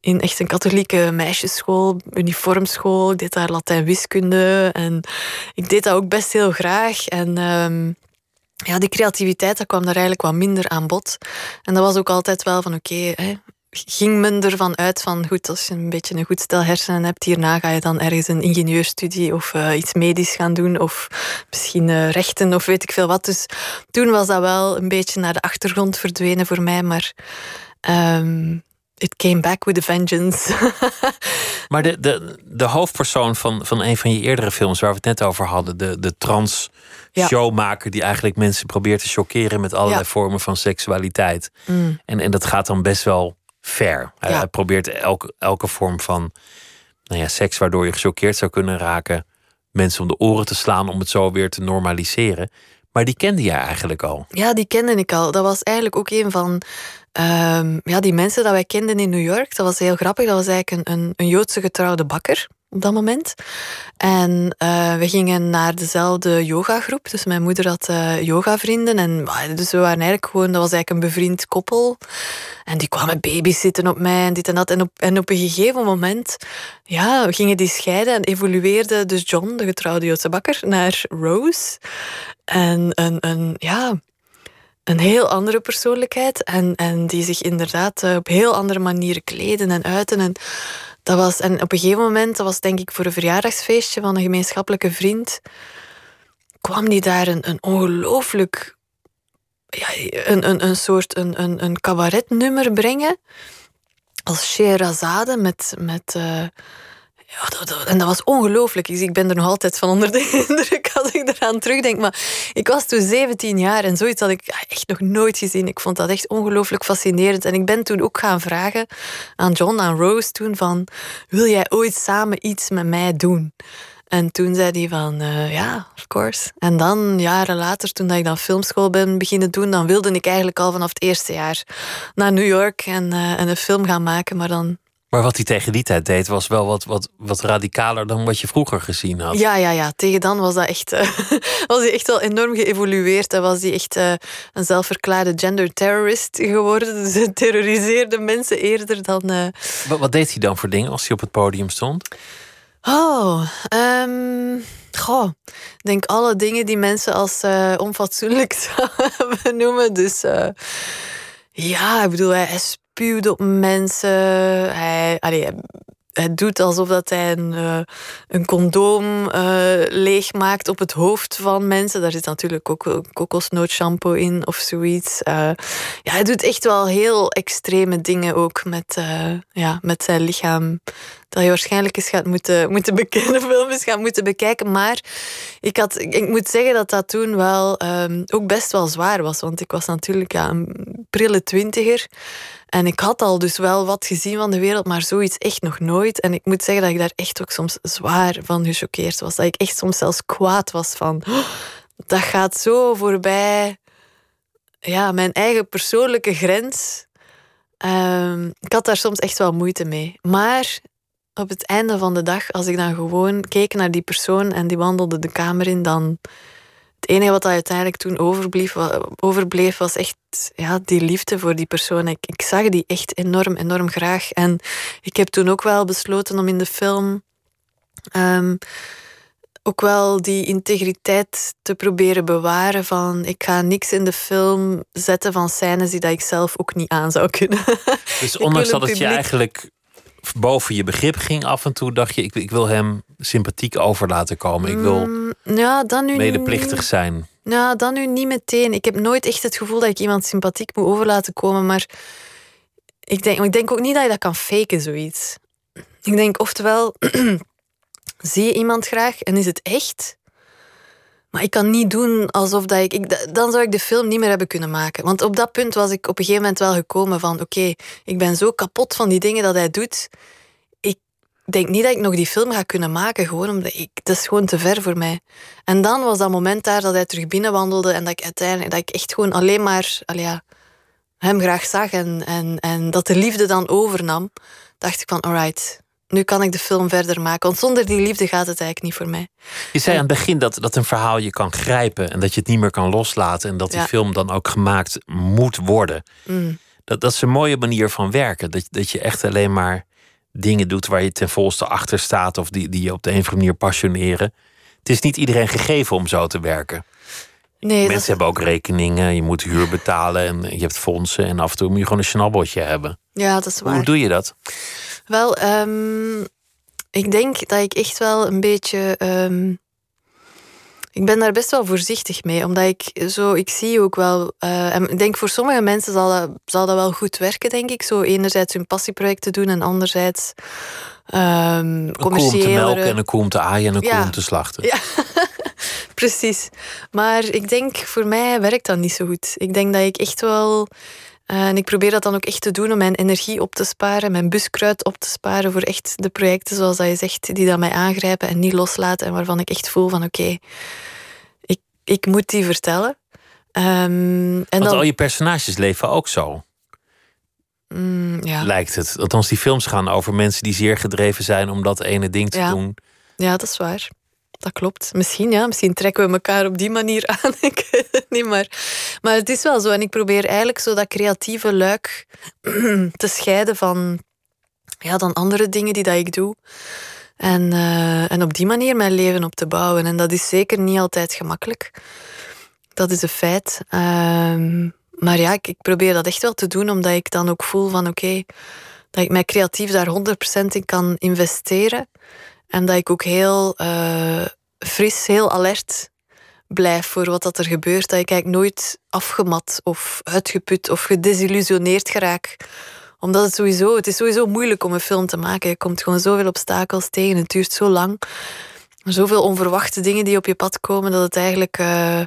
in echt een katholieke meisjesschool, uniformschool. Ik deed daar Latijn-wiskunde en ik deed dat ook best heel graag. En um, ja, die creativiteit dat kwam daar eigenlijk wat minder aan bod. En dat was ook altijd wel van oké, okay, ging men ervan uit van goed, als je een beetje een goed stel hersenen hebt, hierna ga je dan ergens een ingenieurstudie of uh, iets medisch gaan doen of misschien uh, rechten of weet ik veel wat. Dus toen was dat wel een beetje naar de achtergrond verdwenen voor mij, maar um, it came back with a vengeance. (laughs) maar de, de, de hoofdpersoon van, van een van je eerdere films waar we het net over hadden, de, de trans showmaker die eigenlijk mensen probeert te chockeren met allerlei vormen van seksualiteit. Mm. En, en dat gaat dan best wel ver. Hij, probeert elke, elke vorm van nou ja, seks waardoor je gechoqueerd zou kunnen raken, mensen om de oren te slaan om het zo weer te normaliseren. Maar die kende jij eigenlijk al? Ja, die kende ik al. Dat was eigenlijk ook een van um, ja, die mensen dat wij kenden in New York. Dat was heel grappig. Dat was eigenlijk een, een, Joodse getrouwde bakker op dat moment. En uh, we gingen naar dezelfde yogagroep. Dus mijn moeder had uh, yogavrienden. En dus we waren eigenlijk gewoon, dat was eigenlijk een bevriend koppel. En die kwamen babysitten op mij en dit en dat. En op, en op een gegeven moment ja, gingen die scheiden en evolueerde dus John, de getrouwde Joodse bakker, naar Rose. En een, een, ja, een heel andere persoonlijkheid. En, en die zich inderdaad eh, op heel andere manieren kleden en uiten. En dat was, en op een gegeven moment, dat was denk ik voor een verjaardagsfeestje van een gemeenschappelijke vriend, kwam die daar een, een ongelooflijk, ja, een, een, een soort een, een, een cabaretnummer brengen. Als Sherazade met, met uh, ja, dat, en dat was ongelooflijk. Ik ben er nog altijd van onder de (laughs) indruk als ik eraan terugdenk. Maar ik was toen 17 jaar en zoiets had ik echt nog nooit gezien. Ik vond dat echt ongelooflijk fascinerend. En ik ben toen ook gaan vragen aan John, aan Rose toen van... Wil jij ooit samen iets met mij doen? En toen zei hij van, uh, ja, of course. En dan, jaren later, toen ik dan filmschool ben beginnen doen... dan wilde ik eigenlijk al vanaf het eerste jaar naar New York en, uh, en een film gaan maken. Maar dan maar wat hij tegen die tijd deed, was wel wat, wat, wat radicaler dan wat je vroeger gezien had. Ja, ja, ja. Tegen dan was dat echt, uh, (laughs) was hij echt wel enorm geëvolueerd. En was hij echt uh, een zelfverklaarde gender terrorist geworden. (laughs) Dus hij terroriseerde mensen eerder dan. Uh... Wat, wat, deed hij dan voor dingen als hij op het podium stond? Oh, um, goh. Ik denk alle dingen die mensen als onfatsoenlijk (laughs) zouden noemen. Dus ja, ik bedoel, hij spuwt op mensen. Hij, allee, hij doet alsof dat hij een, uh, een condoom uh, leegmaakt op het hoofd van mensen. Daar zit natuurlijk ook kokosnootshampoo in of zoiets. Uh, ja, hij doet echt wel heel extreme dingen ook met, ja, met zijn lichaam. Dat je waarschijnlijk eens gaat moeten, moeten bekennen, (laughs) films gaat moeten bekijken. Maar ik, had, ik moet zeggen dat dat toen wel um, ook best wel zwaar was. Want ik was natuurlijk ja, een prille twintiger. En ik had al dus wel wat gezien van de wereld, maar zoiets echt nog nooit. En ik moet zeggen dat ik daar echt ook soms zwaar van gechoqueerd was. Dat ik echt soms zelfs kwaad was van... Oh, dat gaat zo voorbij ja, mijn eigen persoonlijke grens. Um, ik had daar soms echt wel moeite mee. Maar op het einde van de dag, als ik dan gewoon keek naar die persoon en die wandelde de kamer in, dan het enige wat uiteindelijk toen overbleef, overbleef was echt ja, die liefde voor die persoon. Ik, ik zag die echt enorm, enorm graag. En ik heb toen ook wel besloten om in de film um, ook wel die integriteit te proberen bewaren. Van ik ga niks in de film zetten van scènes die dat ik zelf ook niet aan zou kunnen. (laughs) Dus ondanks dat het je eigenlijk boven je begrip ging af en toe, dacht je, ik, ik wil hem sympathiek over laten komen. Ik wil mm, ja, dan nu medeplichtig zijn. Nou, dan nu niet meteen. Ik heb nooit echt het gevoel dat ik iemand sympathiek moet over laten komen, maar ik denk, ik denk ook niet dat je dat kan faken, zoiets. Ik denk oftewel, (clears throat) zie je iemand graag en is het echt? Maar ik kan niet doen alsof dat ik, Dan zou ik de film niet meer hebben kunnen maken. Want op dat punt was ik op een gegeven moment wel gekomen van... Oké, ik ben zo kapot van die dingen dat hij doet. Ik denk niet dat ik nog die film ga kunnen maken. Gewoon omdat ik... Dat is gewoon te ver voor mij. En dan was dat moment daar dat hij terug binnenwandelde. En dat ik uiteindelijk... Dat ik echt gewoon alleen maar... ja, hem graag zag. En, en, en dat de liefde dan overnam. Dacht ik van, alright nu kan ik de film verder maken. Want zonder die liefde gaat het eigenlijk niet voor mij. Je zei aan het begin dat, dat een verhaal je kan grijpen en dat je het niet meer kan loslaten. En dat die film dan ook gemaakt moet worden. Mm. Dat, dat is een mooie manier van werken. Dat, dat je echt alleen maar dingen doet waar je ten volste achter staat of die, die je op de een of andere manier passioneren. Het is niet iedereen gegeven om zo te werken. Nee, Mensen hebben ook rekeningen, je moet huur betalen en je hebt fondsen. En af en toe moet je gewoon een schnabbeltje hebben. Ja, dat is waar. Hoe doe je dat? Wel, um, ik denk dat ik echt wel een beetje. Um, ik ben daar best wel voorzichtig mee, omdat ik zo, ik zie ook wel, uh, en ik denk voor sommige mensen zal dat, zal dat wel goed werken, denk ik. Zo enerzijds hun passieprojecten doen en anderzijds um, commerciële... Een koe om te melken en een koe om te aaien en een ja. koe om te slachten. Ja, (laughs) precies. Maar ik denk, voor mij werkt dat niet zo goed. Ik denk dat ik echt wel... Uh, en ik probeer dat dan ook echt te doen om mijn energie op te sparen, mijn buskruid op te sparen voor echt de projecten, zoals dat je zegt, die dat mij aangrijpen en niet loslaten en waarvan ik echt voel van oké, okay, ik, ik moet die vertellen. Um, en Want dan, al je personages leven ook zo. Mm, ja. Lijkt het. Althans, die films gaan over mensen die zeer gedreven zijn om dat ene ding te ja. doen. Ja, dat is waar. Dat klopt. Misschien, ja. Misschien trekken we elkaar op die manier (laughs) aan. ik weet het niet, maar... Maar het is wel zo. En ik probeer eigenlijk zo dat creatieve luik (clears throat) te scheiden van... Ja, dan andere dingen die dat ik doe. En, uh, en op die manier mijn leven op te bouwen. En dat is zeker niet altijd gemakkelijk. Dat is een feit. Uh, maar ja, ik, ik, probeer dat echt wel te doen, omdat ik dan ook voel van oké, dat ik mij creatief daar 100% in kan investeren. En dat ik ook heel uh, fris, heel alert blijf voor wat dat er gebeurt. Dat ik eigenlijk nooit afgemat of uitgeput of gedesillusioneerd geraak. Omdat het sowieso, het is sowieso moeilijk om een film te maken. Je komt gewoon zoveel obstakels tegen. Het duurt zo lang. Zoveel onverwachte dingen die op je pad komen, dat het eigenlijk. Uh,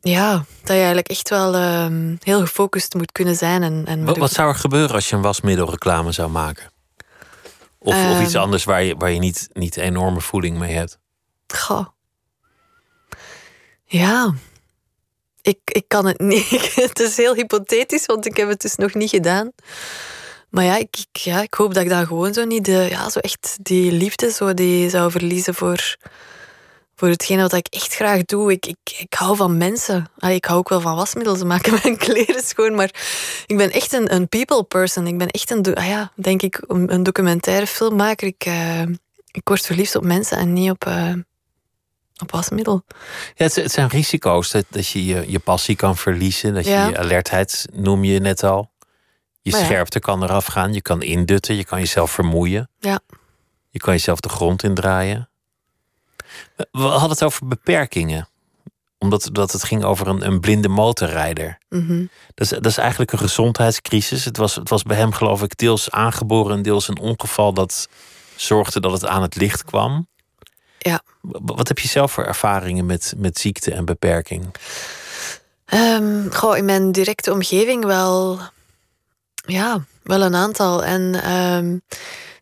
ja, dat je eigenlijk echt wel uh, heel gefocust moet kunnen zijn. En, en wat, wat, zou er gebeuren als je een wasmiddelreclame zou maken? Of, um, of iets anders waar je, waar je niet, niet enorme voeling mee hebt? Goh. Ja. Ik, ik kan het (laughs) niet. het is heel hypothetisch, want ik heb het dus nog niet gedaan. Maar ja, ik, ik, ja, ik hoop dat ik dan gewoon zo niet de, ja, zo echt die liefde zo die zou verliezen voor, voor hetgene wat ik echt graag doe. Ik, ik, ik hou van mensen. Allee, ik hou ook wel van wasmiddelen. Ze maken (laughs) mijn kleren schoon. Maar ik ben echt een, een people person. Ik ben echt een, ah ja, denk ik, een documentaire filmmaker. Ik, uh, ik word verliefd op mensen en niet op, uh, op wasmiddel. Ja, het, het, zijn risico's. Dat, dat je, je je passie kan verliezen. Dat je ja. je alertheid, noem je net al. Je maar scherpte ja. kan eraf gaan. Je kan indutten. Je kan jezelf vermoeien. Ja. Je kan jezelf de grond indraaien. We hadden het over beperkingen. Omdat dat het ging over een, een blinde motorrijder. Mm -hmm. dat, is, dat is eigenlijk een gezondheidscrisis. Het was, het was bij hem, geloof ik, deels aangeboren en deels een ongeval dat zorgde dat het aan het licht kwam. Ja. Wat heb je zelf voor ervaringen met, met ziekte en beperking? Um, goh, in mijn directe omgeving wel, ja, wel een aantal. En um,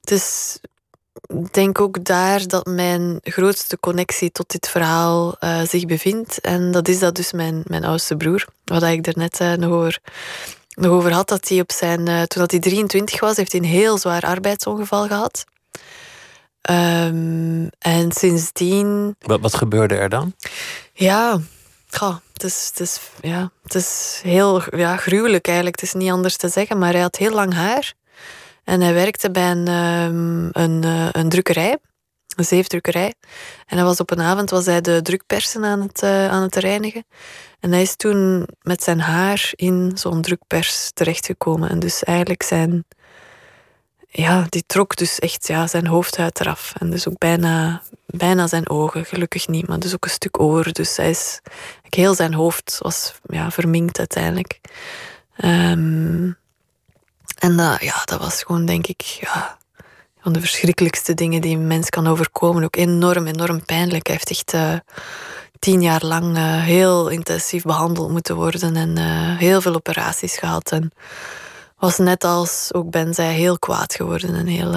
het is denk ook daar dat mijn grootste connectie tot dit verhaal uh, zich bevindt. En dat is dat dus mijn, mijn oudste broer. Wat ik er net uh, nog, over, nog over had. Dat hij op zijn, uh, toen dat hij 23 was, heeft hij een heel zwaar arbeidsongeval gehad. Um, en sindsdien... Wat, wat gebeurde er dan? Ja, goh, het, is, het, is, ja, het is heel ja, gruwelijk eigenlijk. Het is niet anders te zeggen. Maar hij had heel lang haar. En hij werkte bij een, um, een, uh, een drukkerij, een zeefdrukkerij. En hij was op een avond was hij de drukpersen aan het, uh, aan het reinigen. En hij is toen met zijn haar in zo'n drukpers terechtgekomen. En dus eigenlijk zijn... Ja, die trok dus echt ja, zijn hoofdhuid eraf. En dus ook bijna, bijna zijn ogen, gelukkig niet. Maar dus ook een stuk oor. Dus hij is... Heel zijn hoofd was ja, verminkt uiteindelijk. Um, en dat, ja, dat was gewoon, denk ik, ja, van de verschrikkelijkste dingen die een mens kan overkomen. Ook enorm, enorm pijnlijk. Hij heeft echt uh, tien jaar lang uh, heel intensief behandeld moeten worden en uh, heel veel operaties gehad. En was net als ook Ben zei, heel kwaad geworden en heel,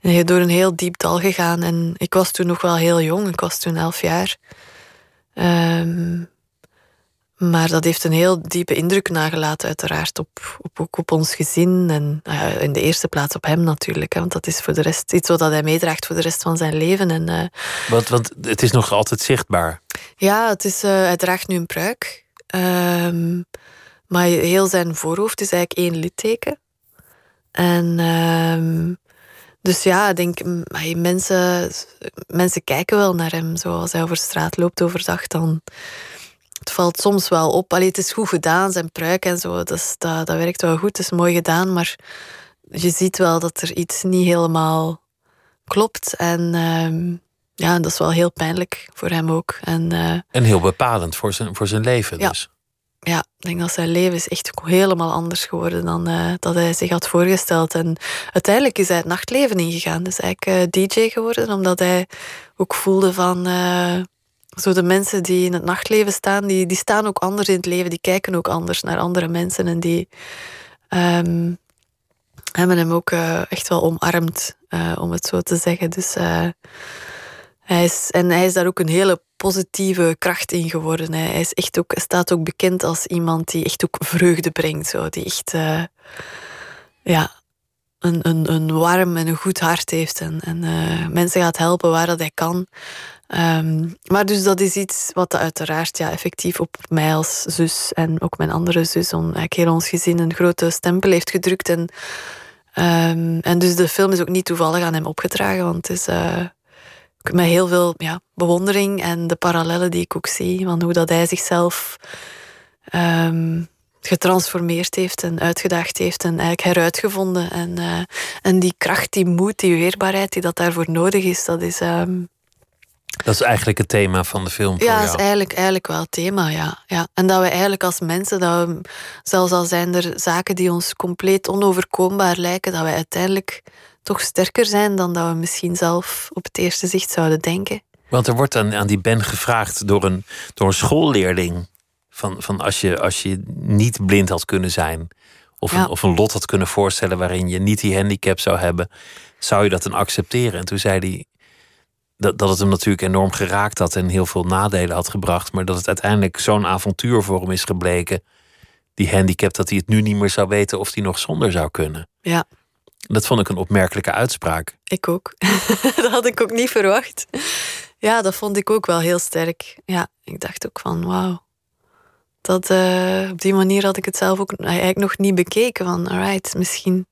uh, door een heel diep dal gegaan. En ik was toen nog wel heel jong, ik was toen elf jaar. Um, maar dat heeft een heel diepe indruk nagelaten, uiteraard, op, op, ook op ons gezin. En uh, in de eerste plaats op hem natuurlijk. Hè, want dat is voor de rest iets wat hij meedraagt voor de rest van zijn leven. En, uh, want, want het is nog altijd zichtbaar. Ja, het is, uh, hij draagt nu een pruik. Um, maar heel zijn voorhoofd is eigenlijk één litteken. En um, dus ja, ik denk, mensen, mensen kijken wel naar hem. Zoals hij over straat loopt overdag, dan het valt soms wel op. Allee, het is goed gedaan, zijn pruik en zo. Dat, dat, dat werkt wel goed, het is mooi gedaan. Maar je ziet wel dat er iets niet helemaal klopt. En ehm, ja, dat is wel heel pijnlijk voor hem ook. En, uh, en heel bepalend voor zijn, voor zijn leven ja. dus. Ja, ik denk dat zijn leven is echt helemaal anders geworden dan uh, dat hij zich had voorgesteld. En uiteindelijk is hij het nachtleven ingegaan. Dus eigenlijk uh, DJ geworden, omdat hij ook voelde van... zo de mensen die in het nachtleven staan, die, die staan ook anders in het leven. Die kijken ook anders naar andere mensen. En die um, hebben hem ook echt wel omarmd, om het zo te zeggen. Dus... Hij is, en hij is daar ook een hele positieve kracht in geworden. Hij, is echt ook, staat ook bekend als iemand die echt ook vreugde brengt. Zo. Die echt ja, een, een, een warm en een goed hart heeft. En, en mensen gaat helpen waar dat hij kan. Um, maar dus dat is iets wat uiteraard ja, effectief op mij als zus en ook mijn andere zus, on, eigenlijk heel ons gezin, een grote stempel heeft gedrukt. En, um, en dus de film is ook niet toevallig aan hem opgedragen, want het is... Uh, met heel veel ja, bewondering en de parallellen die ik ook zie van hoe dat hij zichzelf um, getransformeerd heeft en uitgedaagd heeft en eigenlijk heruitgevonden. En, uh, en die kracht, die moed, die weerbaarheid die dat daarvoor nodig is, dat is. Dat is eigenlijk het thema van de film. Ja, dat is eigenlijk, eigenlijk wel het thema, ja. ja. En dat we eigenlijk als mensen, dat we, zelfs al zijn er zaken die ons compleet onoverkombaar lijken, dat wij uiteindelijk toch sterker zijn dan dat we misschien zelf op het eerste zicht zouden denken. Want er wordt aan, aan die Ben gevraagd door een, door een schoolleerling: van, van als, je, als je niet blind had kunnen zijn, of, een, of een lot had kunnen voorstellen waarin je niet die handicap zou hebben, zou je dat dan accepteren? En toen zei hij dat, dat het hem natuurlijk enorm geraakt had en heel veel nadelen had gebracht, maar dat het uiteindelijk zo'n avontuur voor hem is gebleken, die handicap, dat hij het nu niet meer zou weten of hij nog zonder zou kunnen. Ja. Dat vond ik een opmerkelijke uitspraak. Ik ook. (laughs) dat had ik ook niet verwacht. Ja, dat vond ik ook wel heel sterk. Ja, ik dacht ook van wauw. Dat, uh, op die manier had ik het zelf ook eigenlijk nog niet bekeken. Van alright, misschien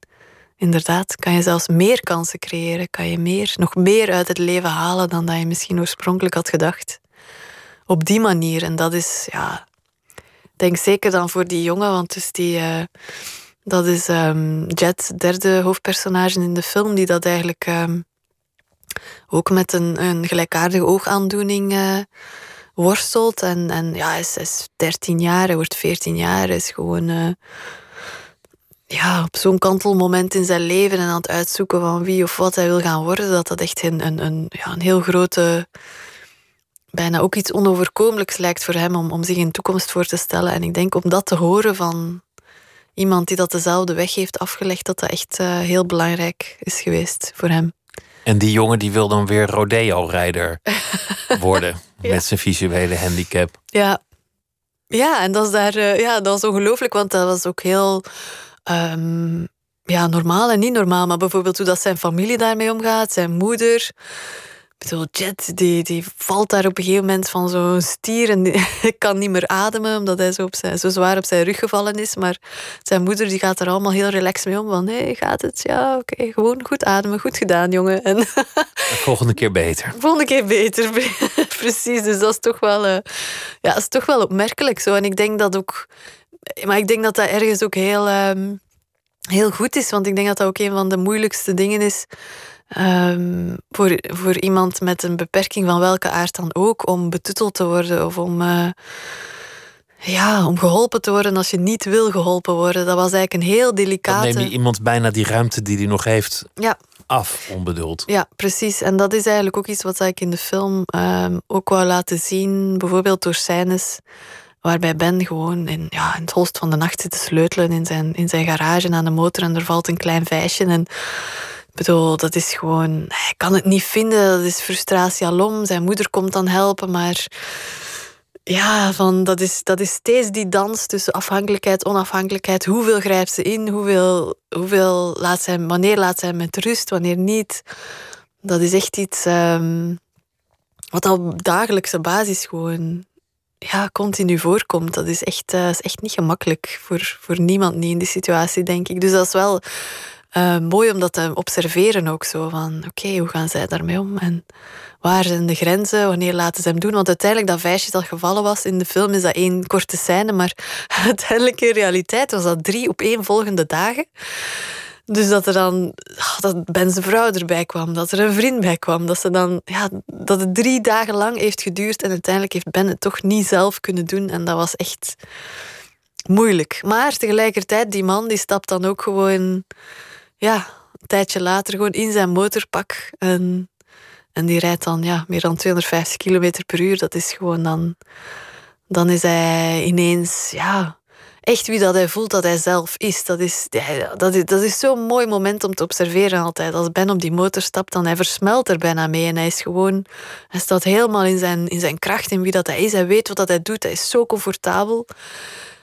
inderdaad kan je zelfs meer kansen creëren. Kan je meer, nog meer uit het leven halen dan dat je misschien oorspronkelijk had gedacht. Op die manier. En dat is, ja, denk zeker dan voor die jongen, want dus die. Uh, dat is um, Jet, derde hoofdpersonage in de film, die dat eigenlijk um, ook met een, een gelijkaardige oogaandoening uh, worstelt. En, en ja, hij is, is 13 jaar, hij wordt 14 jaar, hij is gewoon uh, ja, op zo'n kantelmoment in zijn leven en aan het uitzoeken van wie of wat hij wil gaan worden, dat dat echt een, een, een, ja, een heel grote bijna ook iets onoverkomelijks lijkt voor hem om, om zich een toekomst voor te stellen. En ik denk om dat te horen van iemand die dat dezelfde weg heeft afgelegd, dat dat echt uh, heel belangrijk is geweest voor hem. En die jongen die wil dan weer rodeo-rijder (laughs) worden ja. met zijn visuele handicap. Ja, ja en dat is, daar, uh, ja, dat was ongelooflijk, want dat was ook heel um, ja, normaal en niet normaal. Maar bijvoorbeeld hoe dat zijn familie daarmee omgaat, zijn moeder. Ik bedoel, Jet die, die valt daar op een gegeven moment van zo'n stier en die, (laughs) kan niet meer ademen omdat hij zo, op zijn, zo zwaar op zijn rug gevallen is. Maar zijn moeder die gaat er allemaal heel relaxed mee om. Van, hé, hey, gaat het? Ja, oké, okay, gewoon goed ademen. Goed gedaan, jongen. En volgende keer beter. (laughs) Volgende keer beter, (laughs) precies. Dus dat is toch wel, uh, ja, dat is toch wel opmerkelijk zo. En ik denk dat ook... Maar ik denk dat dat ergens ook heel, um, heel goed is. Want ik denk dat dat ook een van de moeilijkste dingen is... Um, voor, voor iemand met een beperking van welke aard dan ook, om betutteld te worden of om, uh, ja, om geholpen te worden als je niet wil geholpen worden. Dat was eigenlijk een heel delicate. Dan neem je iemand bijna die ruimte die hij nog heeft ja. af, onbedoeld. Ja, precies. En dat is eigenlijk ook iets wat ik in de film um, ook wou laten zien, bijvoorbeeld door scènes waarbij Ben gewoon in, ja, in het holst van de nacht zit te sleutelen in zijn, in zijn garage aan de motor en er valt een klein vijsje en bedoel, dat is gewoon... Hij kan het niet vinden, dat is frustratie alom. Zijn moeder komt dan helpen, maar... Ja, van, dat, is, dat is steeds die dans tussen afhankelijkheid, onafhankelijkheid. Hoeveel grijpt ze in? Hoeveel, hoeveel laat zij, wanneer laat zij met rust, wanneer niet? Dat is echt iets um, wat op dagelijkse basis gewoon ja, continu voorkomt. Dat is echt, uh, is echt niet gemakkelijk voor, voor niemand niet in die situatie, denk ik. Dus dat is wel uh, mooi om dat te observeren ook zo. Van oké, hoe gaan zij daarmee om? En waar zijn de grenzen? Wanneer laten ze hem doen? Want uiteindelijk dat vijsje dat gevallen was in de film is dat één korte scène. Maar (laughs) uiteindelijk in realiteit was dat drie op één volgende dagen. Dus dat er dan ah, dat Ben zijn vrouw erbij kwam, dat er een vriend bij kwam, dat, ze dan, ja, dat het drie dagen lang heeft geduurd en uiteindelijk heeft Ben het toch niet zelf kunnen doen. En dat was echt moeilijk. Maar tegelijkertijd, die man die stapt dan ook gewoon, ja, een tijdje later gewoon in zijn motorpak. En, en die rijdt dan ja, meer dan 250 km per uur. Dat is gewoon dan, dan is hij ineens, ja, echt wie dat hij voelt dat hij zelf is. Dat is, dat is, dat is zo'n mooi moment om te observeren altijd. Als Ben op die motor stapt, dan hij versmelt er bijna mee. En hij is gewoon, hij staat helemaal in zijn, in zijn kracht, in wie dat hij is. Hij weet wat dat hij doet. Hij is zo comfortabel.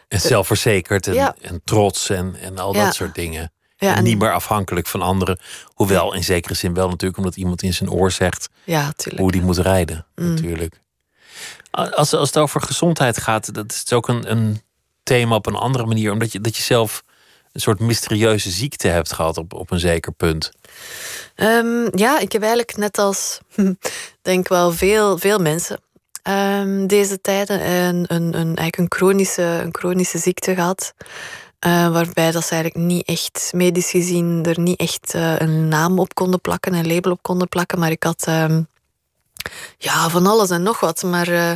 En zelfverzekerd en, en trots en, en al dat soort dingen. en, niet meer afhankelijk van anderen. Hoewel in zekere zin wel natuurlijk, omdat iemand in zijn oor zegt ja, hoe die moet rijden. Mm. Natuurlijk. Als, als het over gezondheid gaat, dat is ook een, een thema op een andere manier. Omdat je, dat je zelf een soort mysterieuze ziekte hebt gehad op, op een zeker punt. Ehm, ja, ik heb eigenlijk net als, (laughs) denk wel veel, veel mensen um, deze tijden een, een, een, eigenlijk een, chronische, een chronische ziekte gehad. Uh, waarbij dat ze eigenlijk niet echt, medisch gezien, er niet echt uh, een naam op konden plakken, een label op konden plakken. Maar ik had um, ja, van alles en nog wat. Maar uh,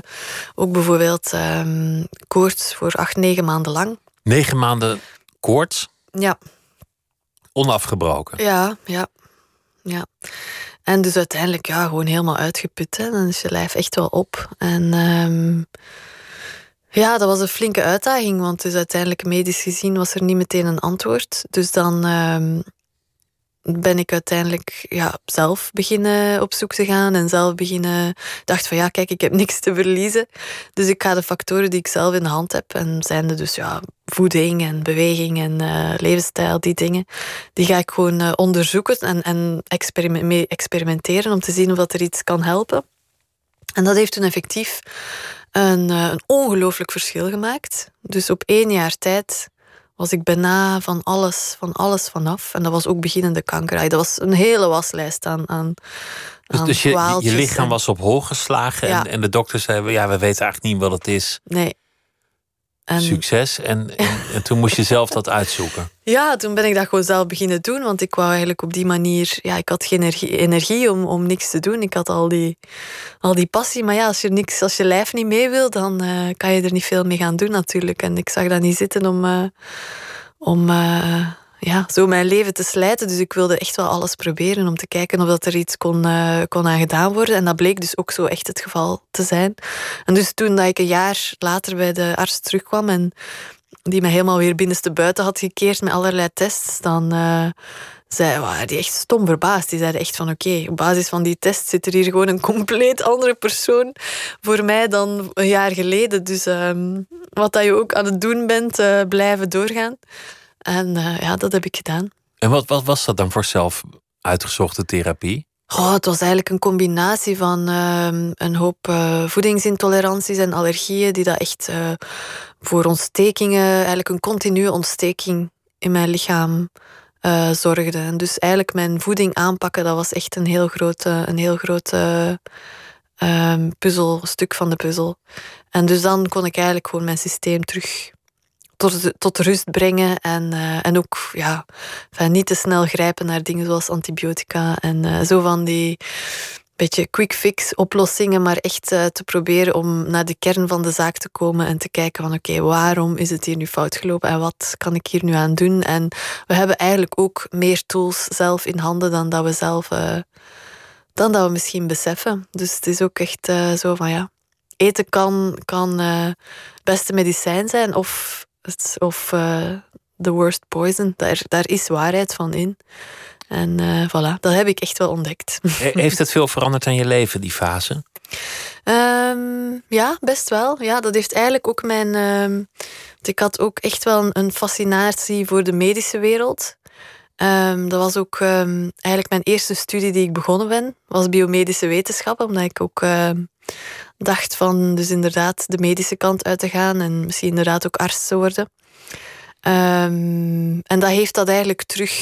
ook bijvoorbeeld um, koorts voor acht, negen maanden lang. Negen maanden koorts? Ja. Onafgebroken? Ja, ja. ja. En dus uiteindelijk ja, gewoon helemaal uitgeput. Hè. Dan is je lijf echt wel op. En um, ja, dat was een flinke uitdaging. Want dus uiteindelijk medisch gezien was er niet meteen een antwoord. Dus dan um, ben ik uiteindelijk ja, zelf beginnen op zoek te gaan en zelf beginnen. dacht van ja, kijk, ik heb niks te verliezen. Dus ik ga de factoren die ik zelf in de hand heb, en zijn er dus ja, voeding en beweging en uh, levensstijl, die dingen, die ga ik gewoon uh, onderzoeken en, en mee experimenteren om te zien of dat er iets kan helpen. En dat heeft toen effectief een, uh, een ongelooflijk verschil gemaakt. Dus op één jaar tijd was ik bijna van alles, van alles vanaf. En dat was ook beginnende kanker. Dat was een hele waslijst aan, aan, dus, dus je, je lichaam was op hol geslagen en, en de dokter zei: ja, we weten eigenlijk niet wat het is. Nee. En, Succes. En, en, toen moest je zelf dat uitzoeken. (laughs) Ja, toen ben ik dat gewoon zelf beginnen doen. Want ik wou eigenlijk op die manier... Ja, ik had geen energie, energie om, om niks te doen. Ik had al die, al die passie. Maar ja, als je, niks, als je lijf niet mee wil, dan uh, kan je er niet veel mee gaan doen natuurlijk. En ik zag dat niet zitten om... Uh, om uh, ja, zo mijn leven te slijten. Dus ik wilde echt wel alles proberen om te kijken of dat er iets kon, uh, kon aan gedaan worden. En dat bleek dus ook zo echt het geval te zijn. En dus toen dat ik een jaar later bij de arts terugkwam en die me helemaal weer binnenste buiten had gekeerd met allerlei tests, dan uh, zei, waren die echt stom verbaasd. Die zeiden echt van oké, op basis van die test zit er hier gewoon een compleet andere persoon voor mij dan een jaar geleden. Dus um, wat dat je ook aan het doen bent, uh, blijven doorgaan. En uh, ja, dat heb ik gedaan. En wat, wat was dat dan voor zelf uitgezochte therapie? Oh, het was eigenlijk een combinatie van uh, een hoop uh, voedingsintoleranties en allergieën, die dat echt uh, voor ontstekingen, eigenlijk een continue ontsteking in mijn lichaam zorgden. En dus eigenlijk mijn voeding aanpakken, dat was echt een heel grote, een heel grote ehm, puzzel, stuk van de puzzel. En dus dan kon ik eigenlijk gewoon mijn systeem terug tot, tot rust brengen. En, uh, en ook ja, niet te snel grijpen naar dingen zoals antibiotica. En uh, zo van die beetje quick fix oplossingen, maar echt uh, te proberen om naar de kern van de zaak te komen en te kijken van oké, waarom is het hier nu fout gelopen en wat kan ik hier nu aan doen? En we hebben eigenlijk ook meer tools zelf in handen dan dat we zelf dan dat we misschien beseffen. Dus het is ook echt zo van ja, eten kan, kan het beste medicijn zijn of of uh, The Worst Poison. Daar, daar is waarheid van in. En uh, voilà, dat heb ik echt wel ontdekt. Heeft het veel veranderd aan je leven, die fase? Um, ja, best wel. Ja, dat heeft eigenlijk ook mijn. Um, ik had ook echt wel een, een fascinatie voor de medische wereld. Um, dat was ook eigenlijk mijn eerste studie die ik begonnen ben, was biomedische wetenschappen, omdat ik ook dacht van dus inderdaad de medische kant uit te gaan en misschien inderdaad ook arts te worden. Um, en dat heeft dat eigenlijk terug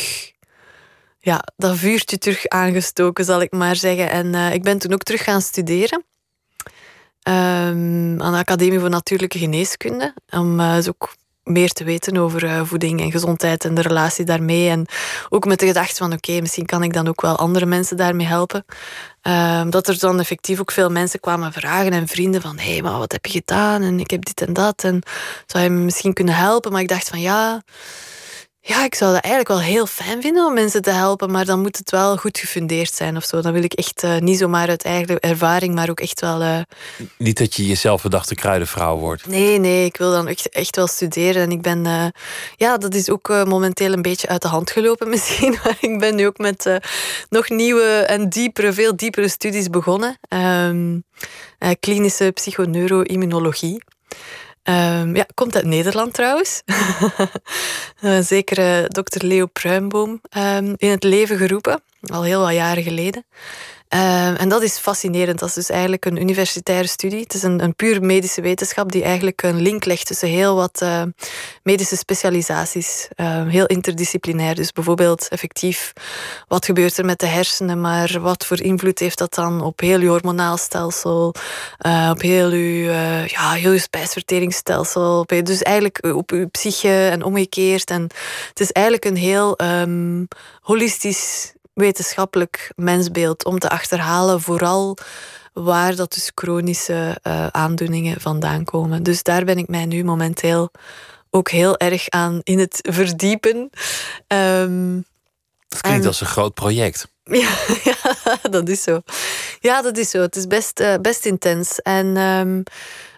ja, dat vuurtje terug aangestoken, zal ik maar zeggen. En uh, ik ben toen ook terug gaan studeren. Um, aan de Academie voor Natuurlijke Geneeskunde. Om uh, dus ook meer te weten over uh, voeding en gezondheid en de relatie daarmee. En ook met de gedachte van oké, misschien kan ik dan ook wel andere mensen daarmee helpen. Um, dat er dan effectief ook veel mensen kwamen vragen en vrienden van hé, hey, maar wat heb je gedaan? En ik heb dit en dat. En zou je me misschien kunnen helpen? Maar ik dacht van ja ja, ik zou dat eigenlijk wel heel fijn vinden om mensen te helpen, maar dan moet het wel goed gefundeerd zijn of zo. Dan wil ik echt uh, niet zomaar uit eigen ervaring, maar ook echt wel. Uh... Niet dat je jezelf bedachte kruidenvrouw wordt. Nee, nee, ik wil dan echt, echt wel studeren. En ik ben, uh, ja, dat is ook momenteel een beetje uit de hand gelopen (laughs) misschien. Maar ik ben nu ook met nog nieuwe en diepere, veel diepere studies begonnen. Um, klinische psychoneuroimmunologie. Um, ja, komt uit Nederland trouwens. (laughs) Zeker uh, dokter Leo Pruimboom um, in het leven geroepen, al heel wat jaren geleden. Ehm, en dat is fascinerend. Dat is dus eigenlijk een universitaire studie. Het is een, een puur medische wetenschap die eigenlijk een link legt tussen heel wat uh, medische specialisaties. Uh, heel interdisciplinair. Dus bijvoorbeeld effectief, wat gebeurt er met de hersenen, maar wat voor invloed heeft dat dan op heel je hormonaal stelsel, uh, op heel je, ja, heel je spijsverteringsstelsel, dus eigenlijk op je psyche en omgekeerd. En het is eigenlijk een heel um, holistisch wetenschappelijk mensbeeld om te achterhalen, vooral waar dat dus chronische uh, aandoeningen vandaan komen. Dus daar ben ik mij nu momenteel ook heel erg aan in het verdiepen. Um, dat klinkt als een groot project. (laughs) Ja, ja, dat is zo. Ja, dat is zo. Het is best, uh, best intens. En um,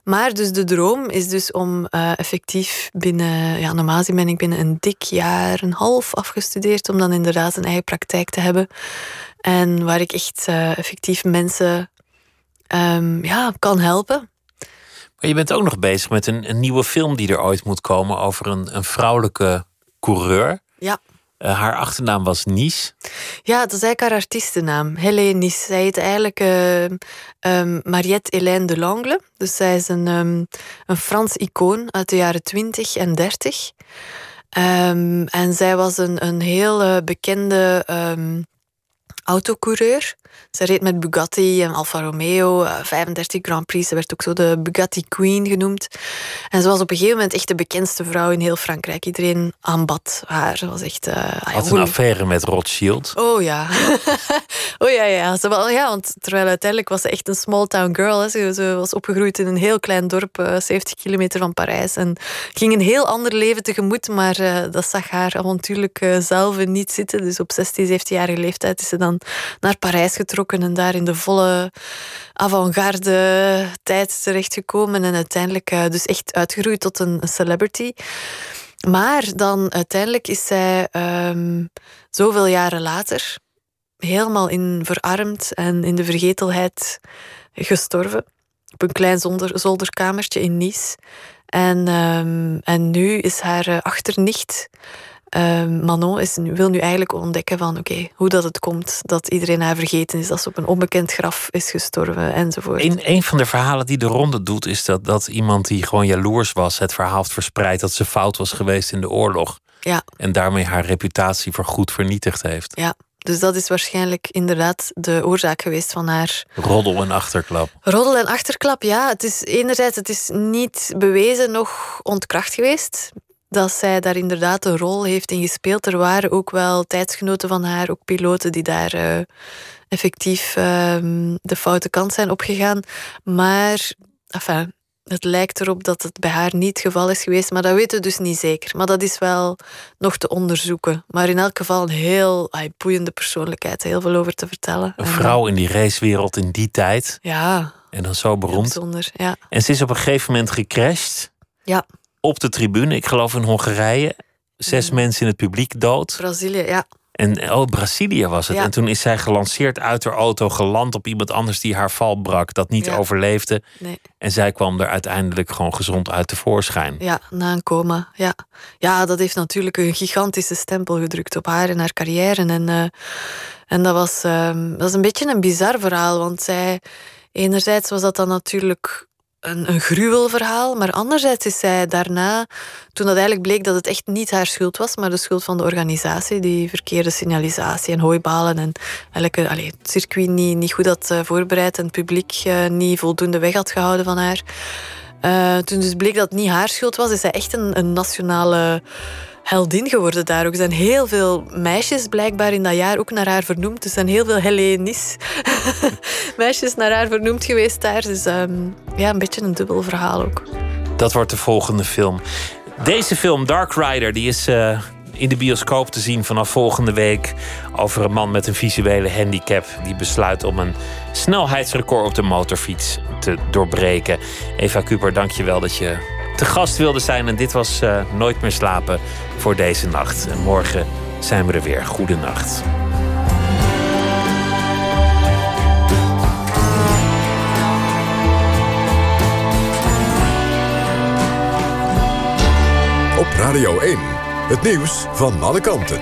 maar dus de droom is dus om uh, effectief binnen, ja, normaal ben ik binnen een dik jaar, een half afgestudeerd, om dan inderdaad een eigen praktijk te hebben. En waar ik echt uh, effectief mensen um, ja, kan helpen. Maar je bent ook nog bezig met een, een nieuwe film die er ooit moet komen over een, een vrouwelijke coureur. Ja. Uh, haar achternaam was Nies. Ja, dat is eigenlijk haar artiestennaam. Helene Nies. Zij heet eigenlijk uh, um, Mariette Hélène de Langle. Dus zij is een, um, een Frans icoon uit de jaren 20 en 30. Um, en zij was een, een heel uh, bekende autocoureur. Ze reed met Bugatti en Alfa Romeo, 35 Grand Prix. Ze werd ook zo de Bugatti Queen genoemd. En ze was op een gegeven moment echt de bekendste vrouw in heel Frankrijk. Iedereen aanbad haar. Ze was echt... Uh, Had een affaire met Rothschild. Oh ja. (laughs) oh ja, ja. Ze, wel, ja. Want terwijl uiteindelijk was ze echt een small town girl. Hè. Ze, ze, was opgegroeid in een heel klein dorp, uh, 70 kilometer van Parijs. En ging een heel ander leven tegemoet, maar uh, dat zag haar avontuurlijk zelf niet zitten. Dus op 16, 17-jarige leeftijd is ze dan naar Parijs getrokken en daar in de volle avant-garde tijd terechtgekomen en uiteindelijk uh, dus echt uitgegroeid tot een celebrity. Maar dan uiteindelijk is zij um, zoveel jaren later helemaal in verarmd en in de vergetelheid gestorven. Op een klein zolder, zolderkamertje in Nice. En, um, en nu is haar uh, achternicht Uh, Manon is, wil nu eigenlijk ontdekken van oké, hoe dat het komt dat iedereen haar vergeten is, dat ze op een onbekend graf is gestorven enzovoort. Een, een van de verhalen die de ronde doet is dat, dat iemand die gewoon jaloers was het verhaal heeft verspreid dat ze fout was geweest in de oorlog. Ja. En daarmee haar reputatie voor goed vernietigd heeft. Ja, dus dat is waarschijnlijk inderdaad de oorzaak geweest van haar. Roddel en achterklap. Roddel en achterklap, ja. Het is enerzijds het is niet bewezen, nog ontkracht geweest dat zij daar inderdaad een rol heeft in gespeeld. Er waren ook wel tijdsgenoten van haar, ook piloten die daar uh, effectief uh, de foute kant zijn opgegaan. Maar enfin, het lijkt erop dat het bij haar niet het geval is geweest, maar dat weten we dus niet zeker. Maar dat is wel nog te onderzoeken. Maar in elk geval een heel ay, boeiende persoonlijkheid, heel veel over te vertellen. Een vrouw in die racewereld in die tijd. Ja. En dan zo beroemd. Bijzonder, ja. En ze is op een gegeven moment gecrashed. Ja op de tribune, ik geloof in Hongarije. Zes mensen in het publiek dood. Brazilië, ja. En oh, Brazilië was het. Ja. En toen is zij gelanceerd uit haar auto, geland op iemand anders die haar val brak, dat niet Ja. overleefde. Nee. En zij kwam er uiteindelijk gewoon gezond uit tevoorschijn. Ja, na een coma. Ja. ja, dat heeft natuurlijk een gigantische stempel gedrukt op haar en haar carrière. En, eh, en dat, was, ehm, dat is een beetje een bizar verhaal, want zij, enerzijds was dat dan natuurlijk een, een gruwelverhaal. Maar anderzijds is zij daarna, toen dat eigenlijk bleek dat het echt niet haar schuld was, maar de schuld van de organisatie, die verkeerde signalisatie en hooibalen en eigenlijk allee, het circuit niet, niet goed had uh, voorbereid en het publiek uh, niet voldoende weg had gehouden van haar. Uh, toen dus bleek dat het niet haar schuld was, is zij echt een, een nationale heldin geworden daar ook. Er zijn heel veel meisjes blijkbaar in dat jaar ook naar haar vernoemd. Er zijn heel veel Helenis (laughs) meisjes naar haar vernoemd geweest daar. Dus um, ja, een beetje een dubbel verhaal ook. Dat wordt de volgende film. Deze film, Dark Rider, die is uh, in de bioscoop te zien vanaf volgende week. Over een man met een visuele handicap. Die besluit om een snelheidsrecord op de motorfiets te doorbreken. Eva Kuper, dank je wel dat je te gast wilde zijn. En dit was uh, Nooit meer slapen voor deze nacht. En morgen zijn we er weer. Goedenacht. Op Radio 1, het nieuws van alle kanten.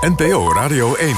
NPO Radio 1.